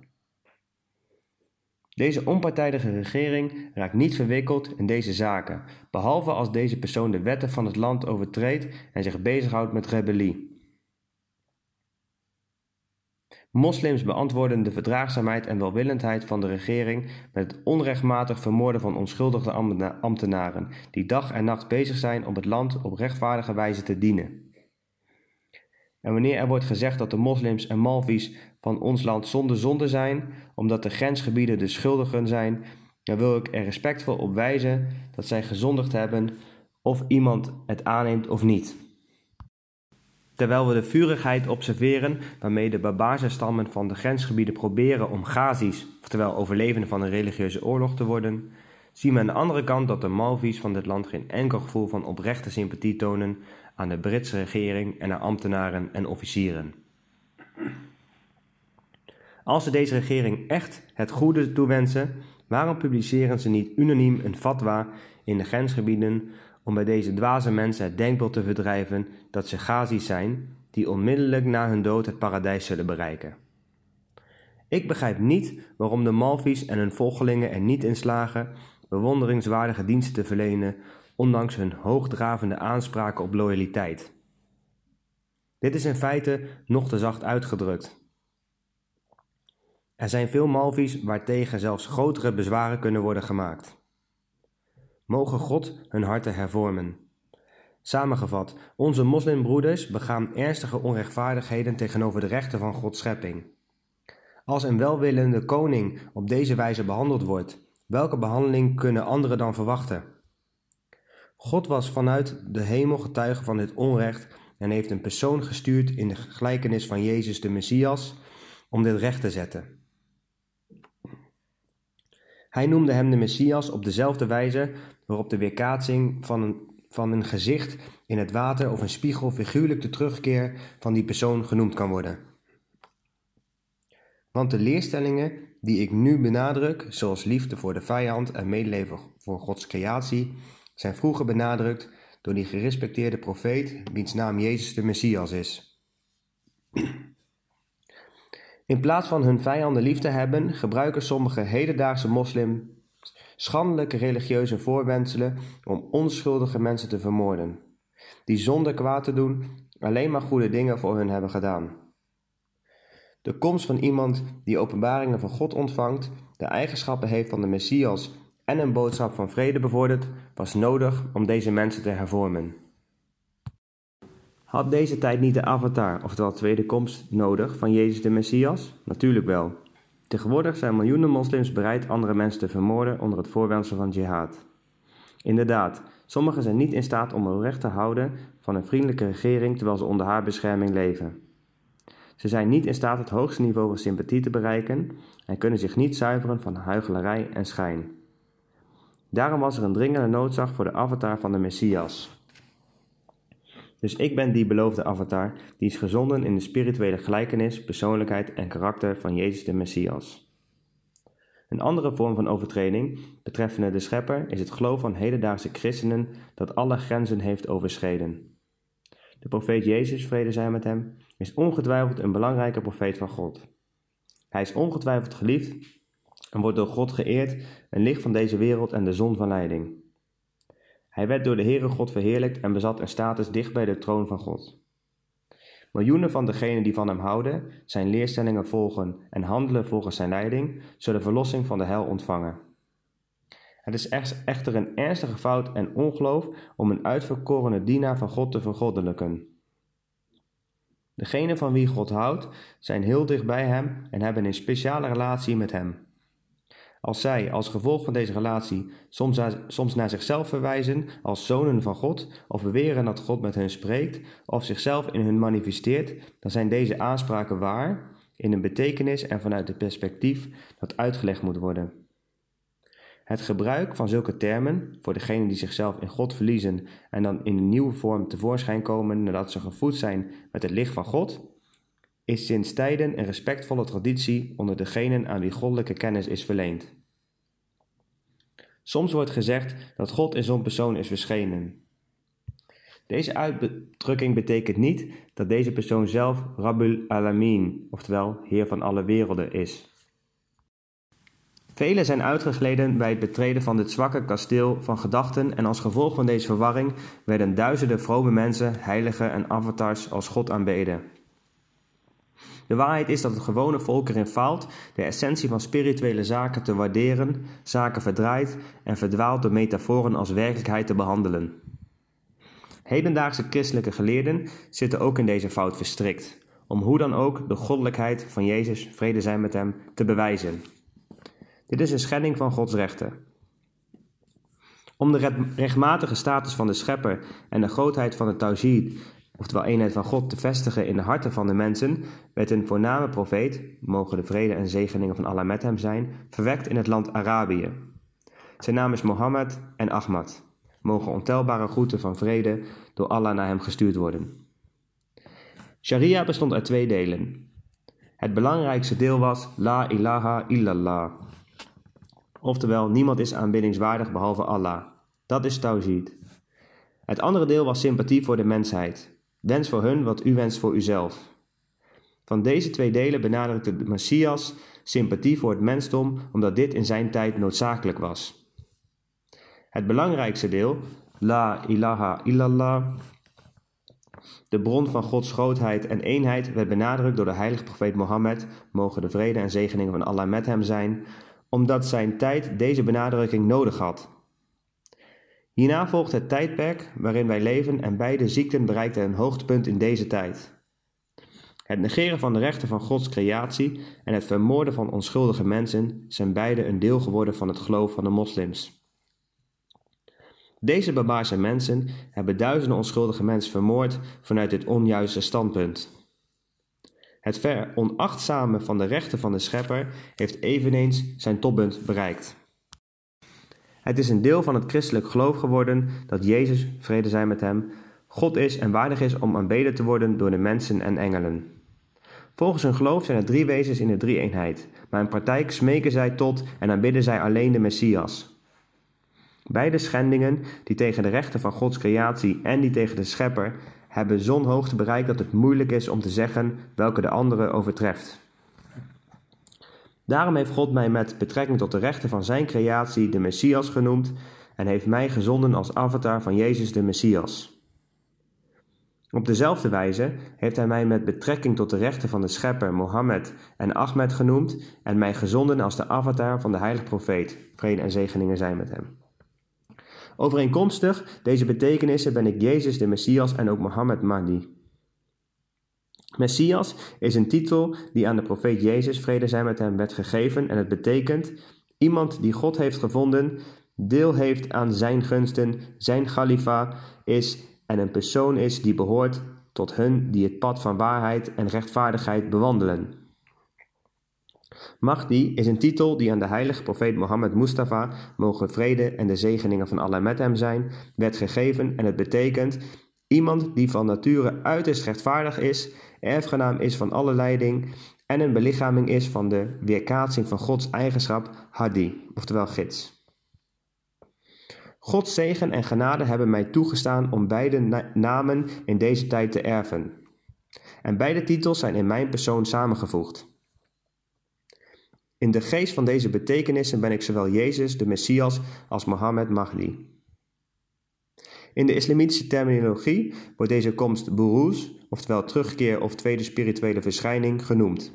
Deze onpartijdige regering raakt niet verwikkeld in deze zaken, behalve als deze persoon de wetten van het land overtreedt en zich bezighoudt met rebellie. Moslims beantwoorden de verdraagzaamheid en welwillendheid van de regering met het onrechtmatig vermoorden van onschuldige ambtenaren, die dag en nacht bezig zijn om het land op rechtvaardige wijze te dienen. En wanneer er wordt gezegd dat de moslims en malvies van ons land zonder zonde zijn, omdat de grensgebieden de schuldigen zijn, dan wil ik er respectvol op wijzen dat zij gezondigd hebben, of iemand het aanneemt of niet. Terwijl we de vurigheid observeren waarmee de barbaarse stammen van de grensgebieden proberen om Gazis, oftewel overlevenden van een religieuze oorlog te worden, zien we aan de andere kant dat de Malvies van dit land geen enkel gevoel van oprechte sympathie tonen aan de Britse regering en aan ambtenaren en officieren. Als ze deze regering echt het goede toewensen, waarom publiceren ze niet unaniem een fatwa in de grensgebieden om bij deze dwaze mensen het denkbeeld te verdrijven dat ze Gazis zijn die onmiddellijk na hun dood het paradijs zullen bereiken. Ik begrijp niet waarom de Malvies en hun volgelingen er niet in slagen bewonderingswaardige diensten te verlenen, ondanks hun hoogdravende aanspraken op loyaliteit. Dit is in feite nog te zacht uitgedrukt. Er zijn veel Malvies waartegen zelfs grotere bezwaren kunnen worden gemaakt. Mogen God hun harten hervormen. Samengevat, onze moslimbroeders begaan ernstige onrechtvaardigheden tegenover de rechten van Gods schepping. Als een welwillende koning op deze wijze behandeld wordt, welke behandeling kunnen anderen dan verwachten? God was vanuit de hemel getuige van dit onrecht en heeft een persoon gestuurd in de gelijkenis van Jezus de Messias om dit recht te zetten. Hij noemde hem de Messias op dezelfde wijze waarop de weerkaatsing van een, van een gezicht in het water of een spiegel figuurlijk de terugkeer van die persoon genoemd kan worden. Want de leerstellingen die ik nu benadruk, zoals liefde voor de vijand en medeleven voor Gods creatie, zijn vroeger benadrukt door die gerespecteerde profeet, wiens naam Jezus de Messias is. In plaats van hun vijanden lief te hebben, gebruiken sommige hedendaagse moslims schandelijke religieuze voorwendselen om onschuldige mensen te vermoorden, die zonder kwaad te doen alleen maar goede dingen voor hun hebben gedaan. De komst van iemand die openbaringen van God ontvangt, de eigenschappen heeft van de Messias en een boodschap van vrede bevordert, was nodig om deze mensen te hervormen. Had deze tijd niet de avatar, oftewel tweede komst, nodig van Jezus de Messias? Natuurlijk wel. Tegenwoordig zijn miljoenen moslims bereid andere mensen te vermoorden onder het voorwendsel van jihad. Inderdaad, sommigen zijn niet in staat om hun recht te houden van een vriendelijke regering terwijl ze onder haar bescherming leven. Ze zijn niet in staat het hoogste niveau van sympathie te bereiken en kunnen zich niet zuiveren van huichelarij en schijn. Daarom was er een dringende noodzaak voor de avatar van de Messias. Dus ik ben die beloofde avatar, die is gezonden in de spirituele gelijkenis, persoonlijkheid en karakter van Jezus de Messias. Een andere vorm van overtreding betreffende de schepper is het geloof van hedendaagse christenen dat alle grenzen heeft overschreden. De profeet Jezus, vrede zij met hem, is ongetwijfeld een belangrijke profeet van God. Hij is ongetwijfeld geliefd en wordt door God geëerd, een licht van deze wereld en de zon van leiding. Hij werd door de Heere God verheerlijkt en bezat een status dicht bij de troon van God. Miljoenen van degenen die van hem houden, zijn leerstellingen volgen en handelen volgens zijn leiding, zullen verlossing van de hel ontvangen. Het is echter een ernstige fout en ongeloof om een uitverkorene dienaar van God te vergoddelijken. Degenen van wie God houdt, zijn heel dicht bij Hem en hebben een speciale relatie met Hem. Als zij als gevolg van deze relatie soms, soms naar zichzelf verwijzen als zonen van God, of beweren dat God met hen spreekt, of zichzelf in hun manifesteert, dan zijn deze aanspraken waar, in een betekenis en vanuit het perspectief dat uitgelegd moet worden. Het gebruik van zulke termen voor degenen die zichzelf in God verliezen en dan in een nieuwe vorm tevoorschijn komen nadat ze gevoed zijn met het licht van God, is sinds tijden een respectvolle traditie onder degenen aan wie goddelijke kennis is verleend. Soms wordt gezegd dat God in zo'n persoon is verschenen. Deze uitdrukking betekent niet dat deze persoon zelf Rabbul Alamin, oftewel Heer van alle werelden, is. Velen zijn uitgegleden bij het betreden van dit zwakke kasteel van gedachten en als gevolg van deze verwarring werden duizenden vrome mensen, heiligen en avatars als God aanbeden. De waarheid is dat het gewone volk erin faalt de essentie van spirituele zaken te waarderen, zaken verdraait en verdwaalt door metaforen als werkelijkheid te behandelen. Hedendaagse christelijke geleerden zitten ook in deze fout verstrikt, om hoe dan ook de goddelijkheid van Jezus, vrede zijn met hem, te bewijzen. Dit is een schending van Gods rechten. Om de rechtmatige status van de schepper en de grootheid van de Tawhid, oftewel eenheid van God, te vestigen in de harten van de mensen, werd een voorname profeet, mogen de vrede en zegeningen van Allah met hem zijn, verwekt in het land Arabië. Zijn naam is Mohammed en Ahmad. Mogen ontelbare groeten van vrede door Allah naar hem gestuurd worden. Sharia bestond uit twee delen. Het belangrijkste deel was La ilaha illallah, Oftewel, niemand is aanbiddingswaardig behalve Allah. Dat is Tawhid. Het andere deel was sympathie voor de mensheid. Wens voor hun wat u wenst voor uzelf. Van deze twee delen benadrukte de Messias sympathie voor het mensdom, omdat dit in zijn tijd noodzakelijk was. Het belangrijkste deel, La ilaha illallah, de bron van Gods grootheid en eenheid, werd benadrukt door de heilige profeet Mohammed, mogen de vrede en zegeningen van Allah met hem zijn, omdat zijn tijd deze benadrukking nodig had. Hierna volgt het tijdperk waarin wij leven en beide ziekten bereikten een hoogtepunt in deze tijd. Het negeren van de rechten van Gods creatie en het vermoorden van onschuldige mensen zijn beide een deel geworden van het geloof van de moslims. Deze barbaarse mensen hebben duizenden onschuldige mensen vermoord vanuit dit onjuiste standpunt. Het veronachtzame van de rechten van de schepper heeft eveneens zijn toppunt bereikt. Het is een deel van het christelijk geloof geworden dat Jezus, vrede zij met hem, God is en waardig is om aanbeden te worden door de mensen en engelen. Volgens hun geloof zijn er drie wezens in de drie-eenheid, maar in praktijk smeken zij tot en aanbidden zij alleen de Messias. Beide schendingen, die tegen de rechten van Gods creatie en die tegen de schepper, hebben zo'n hoogte bereikt dat het moeilijk is om te zeggen welke de andere overtreft. Daarom heeft God mij met betrekking tot de rechten van zijn creatie de Messias genoemd en heeft mij gezonden als avatar van Jezus de Messias. Op dezelfde wijze heeft hij mij met betrekking tot de rechten van de schepper Mohammed en Ahmed genoemd en mij gezonden als de avatar van de heilige profeet. Vrede en zegeningen zijn met hem. Overeenkomstig deze betekenissen ben ik Jezus de Messias en ook Mohammed Mahdi. Messias is een titel die aan de profeet Jezus, vrede zijn met hem, werd gegeven en het betekent iemand die God heeft gevonden, deel heeft aan zijn gunsten, zijn khalifa is en een persoon is die behoort tot hun die het pad van waarheid en rechtvaardigheid bewandelen. Mahdi is een titel die aan de heilige profeet Mohammed Mustafa, mogen vrede en de zegeningen van Allah met hem zijn, werd gegeven en het betekent iemand die van nature uiterst rechtvaardig is, erfgenaam is van alle leiding en een belichaming is van de weerkaatsing van Gods eigenschap Hadi, oftewel gids. Gods zegen en genade hebben mij toegestaan om beide namen in deze tijd te erven. En beide titels zijn in mijn persoon samengevoegd. In de geest van deze betekenissen ben ik zowel Jezus, de Messias, als Mohammed Mahdi. In de islamitische terminologie wordt deze komst buruz, oftewel terugkeer of tweede spirituele verschijning, genoemd.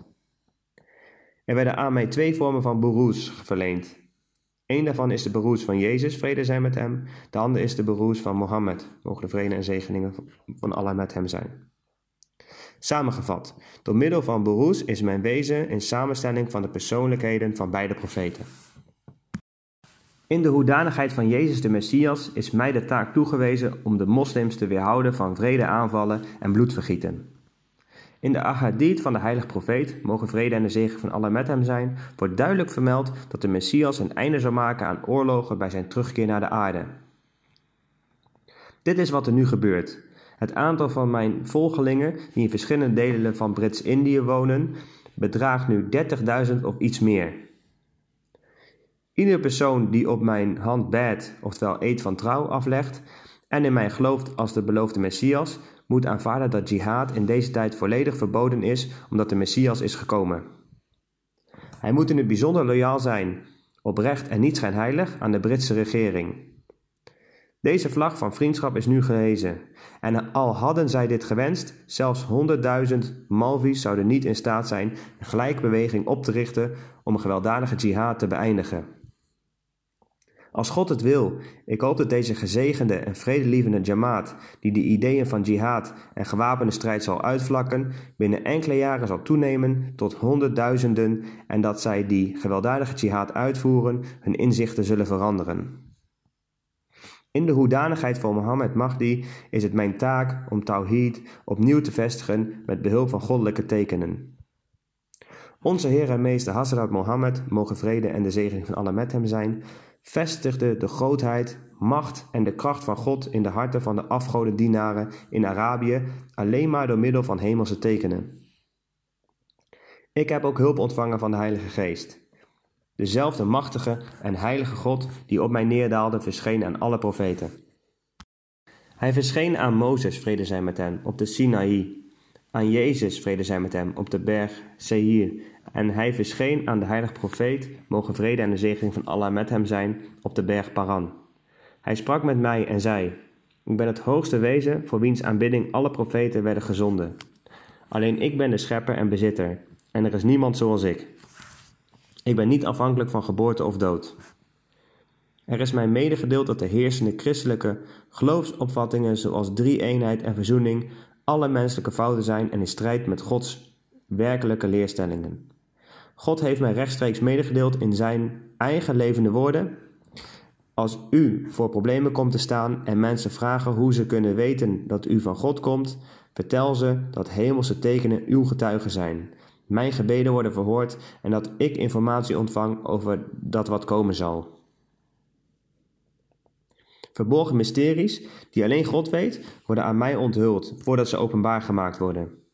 Er werden aan mij twee vormen van buruz verleend. Eén daarvan is de beroes van Jezus, vrede zijn met hem. De andere is de beroes van Mohammed, mogen de vrede en zegeningen van Allah met hem zijn. Samengevat, door middel van beroes is mijn wezen in samenstelling van de persoonlijkheden van beide profeten. In de hoedanigheid van Jezus de Messias is mij de taak toegewezen om de moslims te weerhouden van vrede aanvallen en bloedvergieten. In de ahadith van de heilige profeet, mogen vrede en de zegen van Allah met hem zijn, wordt duidelijk vermeld dat de Messias een einde zou maken aan oorlogen bij zijn terugkeer naar de aarde. Dit is wat er nu gebeurt. Het aantal van mijn volgelingen, die in verschillende delen van Brits-Indië wonen, bedraagt nu 30.000 of iets meer. Iedere persoon die op mijn hand bad, oftewel eet van trouw, aflegt en in mij gelooft als de beloofde Messias, moet aanvaarden dat jihad in deze tijd volledig verboden is omdat de Messias is gekomen. Hij moet in het bijzonder loyaal zijn, oprecht en niet schijnheilig aan de Britse regering. Deze vlag van vriendschap is nu gehezen. En al hadden zij dit gewenst, zelfs 100.000 Malvi's zouden niet in staat zijn een gelijkbeweging op te richten om een gewelddadige jihad te beëindigen. Als God het wil, ik hoop dat deze gezegende en vredelievende Jamaat, die de ideeën van jihad en gewapende strijd zal uitvlakken, binnen enkele jaren zal toenemen tot honderdduizenden en dat zij die gewelddadige jihad uitvoeren, hun inzichten zullen veranderen. In de hoedanigheid van Mohammed Mahdi is het mijn taak om Tawhid opnieuw te vestigen met behulp van goddelijke tekenen. Onze Heer en Meester Hazrat Mohammed, mogen vrede en de zegen van Allah met hem zijn, vestigde de grootheid, macht en de kracht van God in de harten van de afgodendienaren in Arabië alleen maar door middel van hemelse tekenen. Ik heb ook hulp ontvangen van de Heilige Geest. Dezelfde machtige en heilige God die op mij neerdaalde, verscheen aan alle profeten. Hij verscheen aan Mozes, vrede zij met hem, op de Sinaï, aan Jezus, vrede zij met hem, op de berg Seir en hij verscheen aan de heilige profeet, mogen vrede en de zegen van Allah met hem zijn, op de berg Paran. Hij sprak met mij en zei: Ik ben het hoogste wezen voor wiens aanbidding alle profeten werden gezonden. Alleen ik ben de schepper en bezitter, en er is niemand zoals ik. Ik ben niet afhankelijk van geboorte of dood. Er is mij medegedeeld dat de heersende christelijke geloofsopvattingen zoals drie-eenheid en verzoening alle menselijke fouten zijn en in strijd met Gods werkelijke leerstellingen. God heeft mij rechtstreeks medegedeeld in zijn eigen levende woorden. Als u voor problemen komt te staan en mensen vragen hoe ze kunnen weten dat u van God komt, vertel ze dat hemelse tekenen uw getuigen zijn. Mijn gebeden worden verhoord en dat ik informatie ontvang over dat wat komen zal. Verborgen mysteries die alleen God weet, worden aan mij onthuld voordat ze openbaar gemaakt worden.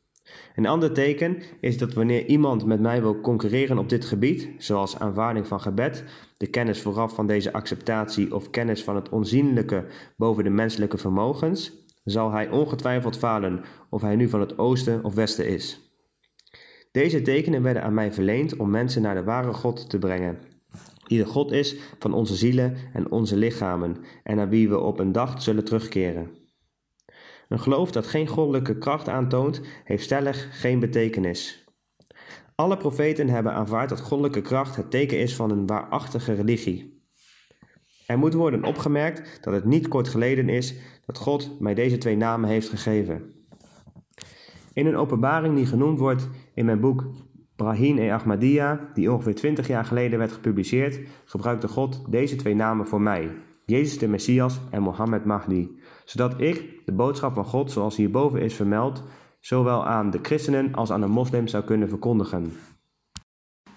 Een ander teken is dat wanneer iemand met mij wil concurreren op dit gebied, zoals aanvaarding van gebed, de kennis vooraf van deze acceptatie of kennis van het onzienlijke boven de menselijke vermogens, zal hij ongetwijfeld falen of hij nu van het oosten of westen is. Deze tekenen werden aan mij verleend om mensen naar de ware God te brengen, die de God is van onze zielen en onze lichamen en naar wie we op een dag zullen terugkeren. Een geloof dat geen goddelijke kracht aantoont, heeft stellig geen betekenis. Alle profeten hebben aanvaard dat goddelijke kracht het teken is van een waarachtige religie. Er moet worden opgemerkt dat het niet kort geleden is dat God mij deze twee namen heeft gegeven. In een openbaring die genoemd wordt in mijn boek Brahim e Ahmadiyya, die ongeveer 20 jaar geleden werd gepubliceerd, gebruikte God deze twee namen voor mij, Jezus de Messias en Mohammed Mahdi, zodat ik de boodschap van God, zoals hierboven is vermeld, zowel aan de christenen als aan de moslims zou kunnen verkondigen.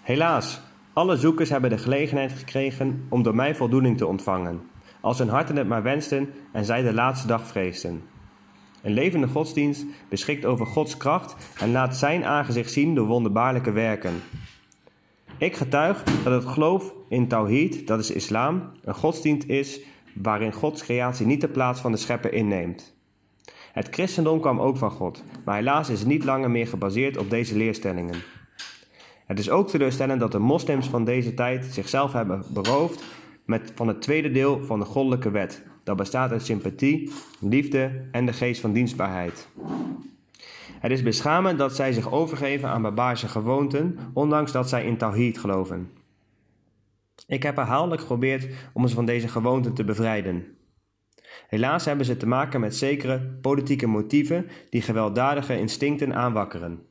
Helaas, alle zoekers hebben de gelegenheid gekregen om door mij voldoening te ontvangen, als hun harten het maar wensten en zij de laatste dag vreesden. Een levende godsdienst beschikt over Gods kracht en laat zijn aangezicht zien door wonderbaarlijke werken. Ik getuig dat het geloof in Tawhid, dat is islam, een godsdienst is waarin Gods creatie niet de plaats van de schepper inneemt. Het christendom kwam ook van God, maar helaas is het niet langer meer gebaseerd op deze leerstellingen. Het is ook teleurstellend dat de moslims van deze tijd zichzelf hebben beroofd met, van het tweede deel van de goddelijke wet, dat bestaat uit sympathie, liefde en de geest van dienstbaarheid. Het is beschamend dat zij zich overgeven aan barbaarse gewoonten, ondanks dat zij in Tawhid geloven. Ik heb herhaaldelijk geprobeerd om ze van deze gewoonten te bevrijden. Helaas hebben ze te maken met zekere politieke motieven die gewelddadige instincten aanwakkeren.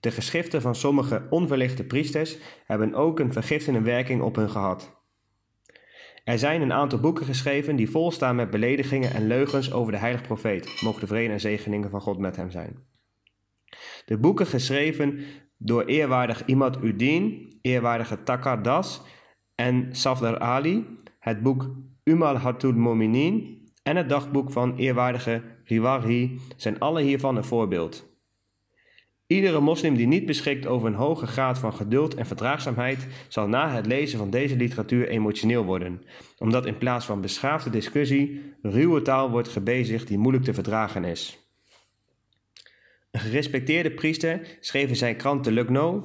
De geschriften van sommige onverlichte priesters hebben ook een vergiftende werking op hun gehad. Er zijn een aantal boeken geschreven die volstaan met beledigingen en leugens over de heilige profeet, mogen de vrede en zegeningen van God met hem zijn. De boeken geschreven door eerwaardig Imad Udin, eerwaardige Takardas en Safdar Ali, het boek Umal Hatul Mominin en het dagboek van eerwaardige Riwarhi zijn alle hiervan een voorbeeld. Iedere moslim die niet beschikt over een hoge graad van geduld en verdraagzaamheid zal na het lezen van deze literatuur emotioneel worden, omdat in plaats van beschaafde discussie ruwe taal wordt gebezigd die moeilijk te verdragen is. Een gerespecteerde priester schreef in zijn krant de Lucknow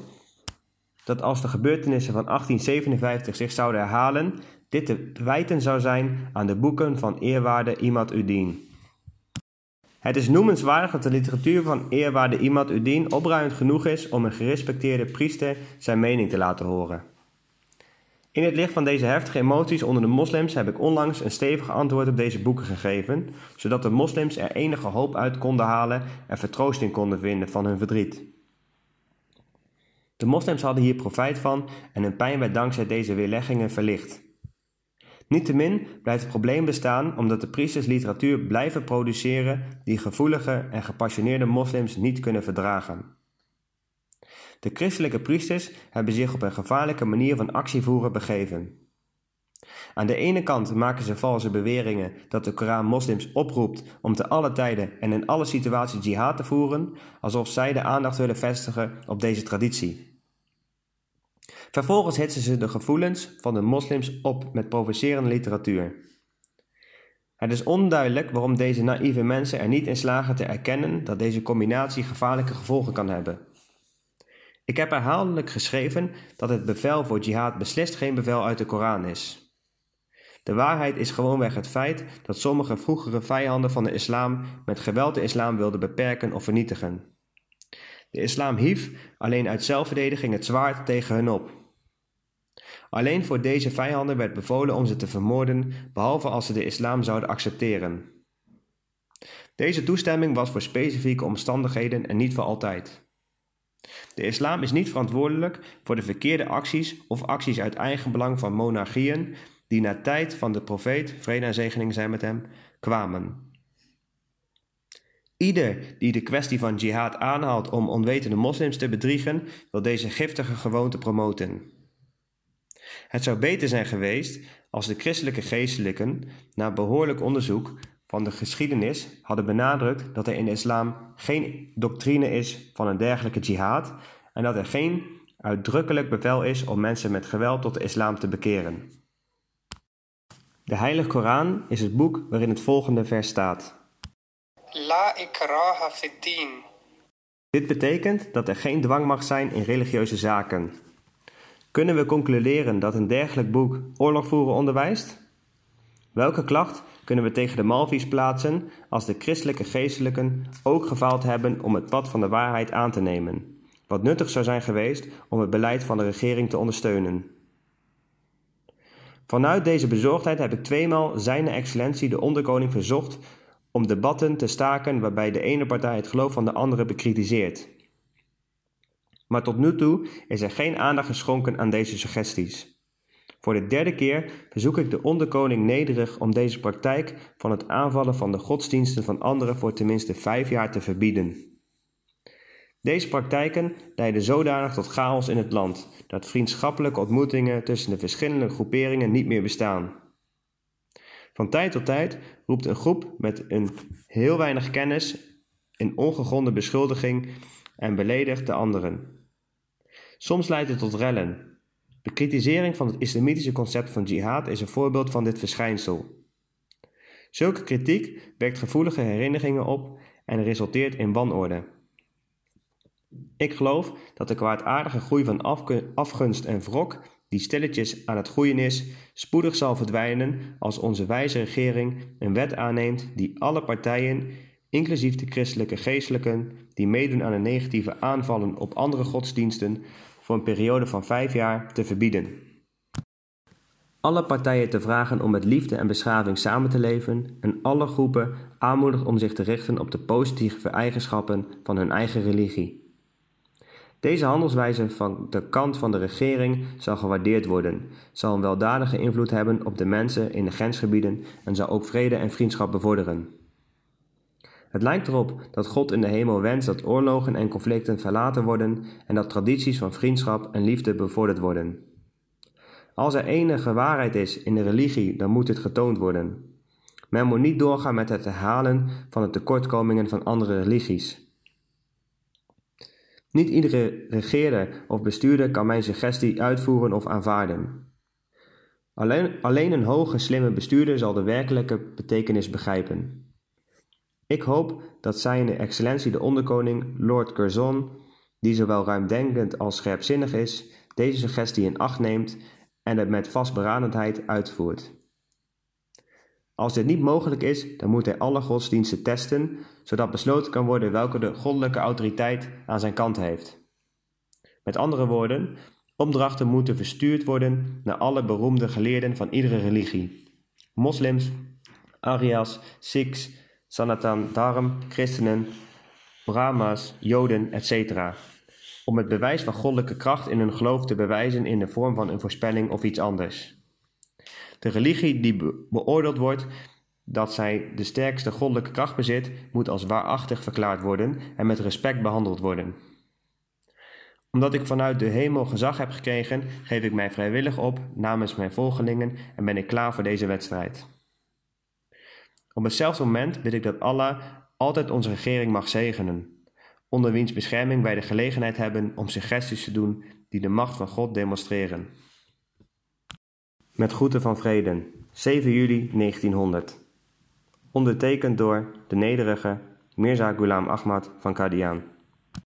dat als de gebeurtenissen van 1857 zich zouden herhalen, dit te wijten zou zijn aan de boeken van eerwaarde Imad Udin. Het is noemenswaardig dat de literatuur van eerwaarde Imad Udin opruimend genoeg is om een gerespecteerde priester zijn mening te laten horen. In het licht van deze heftige emoties onder de moslims heb ik onlangs een stevig antwoord op deze boeken gegeven, zodat de moslims er enige hoop uit konden halen en vertroosting konden vinden van hun verdriet. De moslims hadden hier profijt van en hun pijn werd dankzij deze weerleggingen verlicht. Niettemin blijft het probleem bestaan omdat de priesters literatuur blijven produceren die gevoelige en gepassioneerde moslims niet kunnen verdragen. De christelijke priesters hebben zich op een gevaarlijke manier van actievoeren begeven. Aan de ene kant maken ze valse beweringen dat de Koran moslims oproept om te alle tijden en in alle situaties jihad te voeren, alsof zij de aandacht willen vestigen op deze traditie. Vervolgens hitsen ze de gevoelens van de moslims op met provocerende literatuur. Het is onduidelijk waarom deze naïeve mensen er niet in slagen te erkennen dat deze combinatie gevaarlijke gevolgen kan hebben. Ik heb herhaaldelijk geschreven dat het bevel voor jihad beslist geen bevel uit de Koran is. De waarheid is gewoonweg het feit dat sommige vroegere vijanden van de islam met geweld de islam wilden beperken of vernietigen. De islam hief alleen uit zelfverdediging het zwaard tegen hen op. Alleen voor deze vijanden werd bevolen om ze te vermoorden, behalve als ze de islam zouden accepteren. Deze toestemming was voor specifieke omstandigheden en niet voor altijd. De islam is niet verantwoordelijk voor de verkeerde acties of acties uit eigen belang van monarchieën die na tijd van de profeet, vrede en zegening zijn met hem, kwamen. Ieder die de kwestie van jihad aanhaalt om onwetende moslims te bedriegen, wil deze giftige gewoonte promoten. Het zou beter zijn geweest als de christelijke geestelijken na behoorlijk onderzoek van de geschiedenis hadden benadrukt dat er in de islam geen doctrine is van een dergelijke jihad en dat er geen uitdrukkelijk bevel is om mensen met geweld tot de islam te bekeren. De Heilige Koran is het boek waarin het volgende vers staat. La ikraha fiddin. Dit betekent dat er geen dwang mag zijn in religieuze zaken. Kunnen we concluderen dat een dergelijk boek oorlog voeren onderwijst? Welke klacht kunnen we tegen de Malvies plaatsen als de christelijke geestelijken ook gefaald hebben om het pad van de waarheid aan te nemen, wat nuttig zou zijn geweest om het beleid van de regering te ondersteunen? Vanuit deze bezorgdheid heb ik tweemaal Zijne Excellentie de onderkoning verzocht om debatten te staken waarbij de ene partij het geloof van de andere bekritiseert. Maar tot nu toe is er geen aandacht geschonken aan deze suggesties. Voor de derde keer verzoek ik de onderkoning nederig om deze praktijk van het aanvallen van de godsdiensten van anderen voor tenminste vijf jaar te verbieden. Deze praktijken leiden zodanig tot chaos in het land dat vriendschappelijke ontmoetingen tussen de verschillende groeperingen niet meer bestaan. Van tijd tot tijd roept een groep met een heel weinig kennis een ongegronde beschuldiging en beledigt de anderen. Soms leidt het tot rellen. De kritisering van het islamitische concept van jihad is een voorbeeld van dit verschijnsel. Zulke kritiek wekt gevoelige herinneringen op en resulteert in wanorde. Ik geloof dat de kwaadaardige groei van afgunst en wrok die stilletjes aan het groeien is, spoedig zal verdwijnen als onze wijze regering een wet aanneemt die alle partijen, inclusief de christelijke geestelijken, die meedoen aan de negatieve aanvallen op andere godsdiensten, voor een periode van vijf jaar te verbieden. Alle partijen te vragen om met liefde en beschaving samen te leven en alle groepen aanmoedigt om zich te richten op de positieve eigenschappen van hun eigen religie. Deze handelswijze van de kant van de regering zal gewaardeerd worden, zal een weldadige invloed hebben op de mensen in de grensgebieden en zal ook vrede en vriendschap bevorderen. Het lijkt erop dat God in de hemel wenst dat oorlogen en conflicten verlaten worden en dat tradities van vriendschap en liefde bevorderd worden. Als er enige waarheid is in de religie, dan moet dit getoond worden. Men moet niet doorgaan met het herhalen van de tekortkomingen van andere religies. Niet iedere regeerder of bestuurder kan mijn suggestie uitvoeren of aanvaarden. Alleen, alleen een hoge, slimme bestuurder zal de werkelijke betekenis begrijpen. Ik hoop dat zijn excellentie de onderkoning, Lord Curzon, die zowel ruimdenkend als scherpzinnig is, deze suggestie in acht neemt en het met vastberadenheid uitvoert. Als dit niet mogelijk is, dan moet hij alle godsdiensten testen, zodat besloten kan worden welke de goddelijke autoriteit aan zijn kant heeft. Met andere woorden, opdrachten moeten verstuurd worden naar alle beroemde geleerden van iedere religie: moslims, Arias, Sikhs, Sanatan Dharm, christenen, Brahma's, Joden, etc. Om het bewijs van goddelijke kracht in hun geloof te bewijzen in de vorm van een voorspelling of iets anders. De religie die beoordeeld wordt dat zij de sterkste goddelijke kracht bezit, moet als waarachtig verklaard worden en met respect behandeld worden. Omdat ik vanuit de hemel gezag heb gekregen, geef ik mij vrijwillig op namens mijn volgelingen en ben ik klaar voor deze wedstrijd. Op hetzelfde moment bid ik dat Allah altijd onze regering mag zegenen, onder wiens bescherming wij de gelegenheid hebben om suggesties te doen die de macht van God demonstreren. Met groeten van vrede, 7 juli 1900. Ondertekend door de nederige Mirza Ghulam Ahmad van Qadian.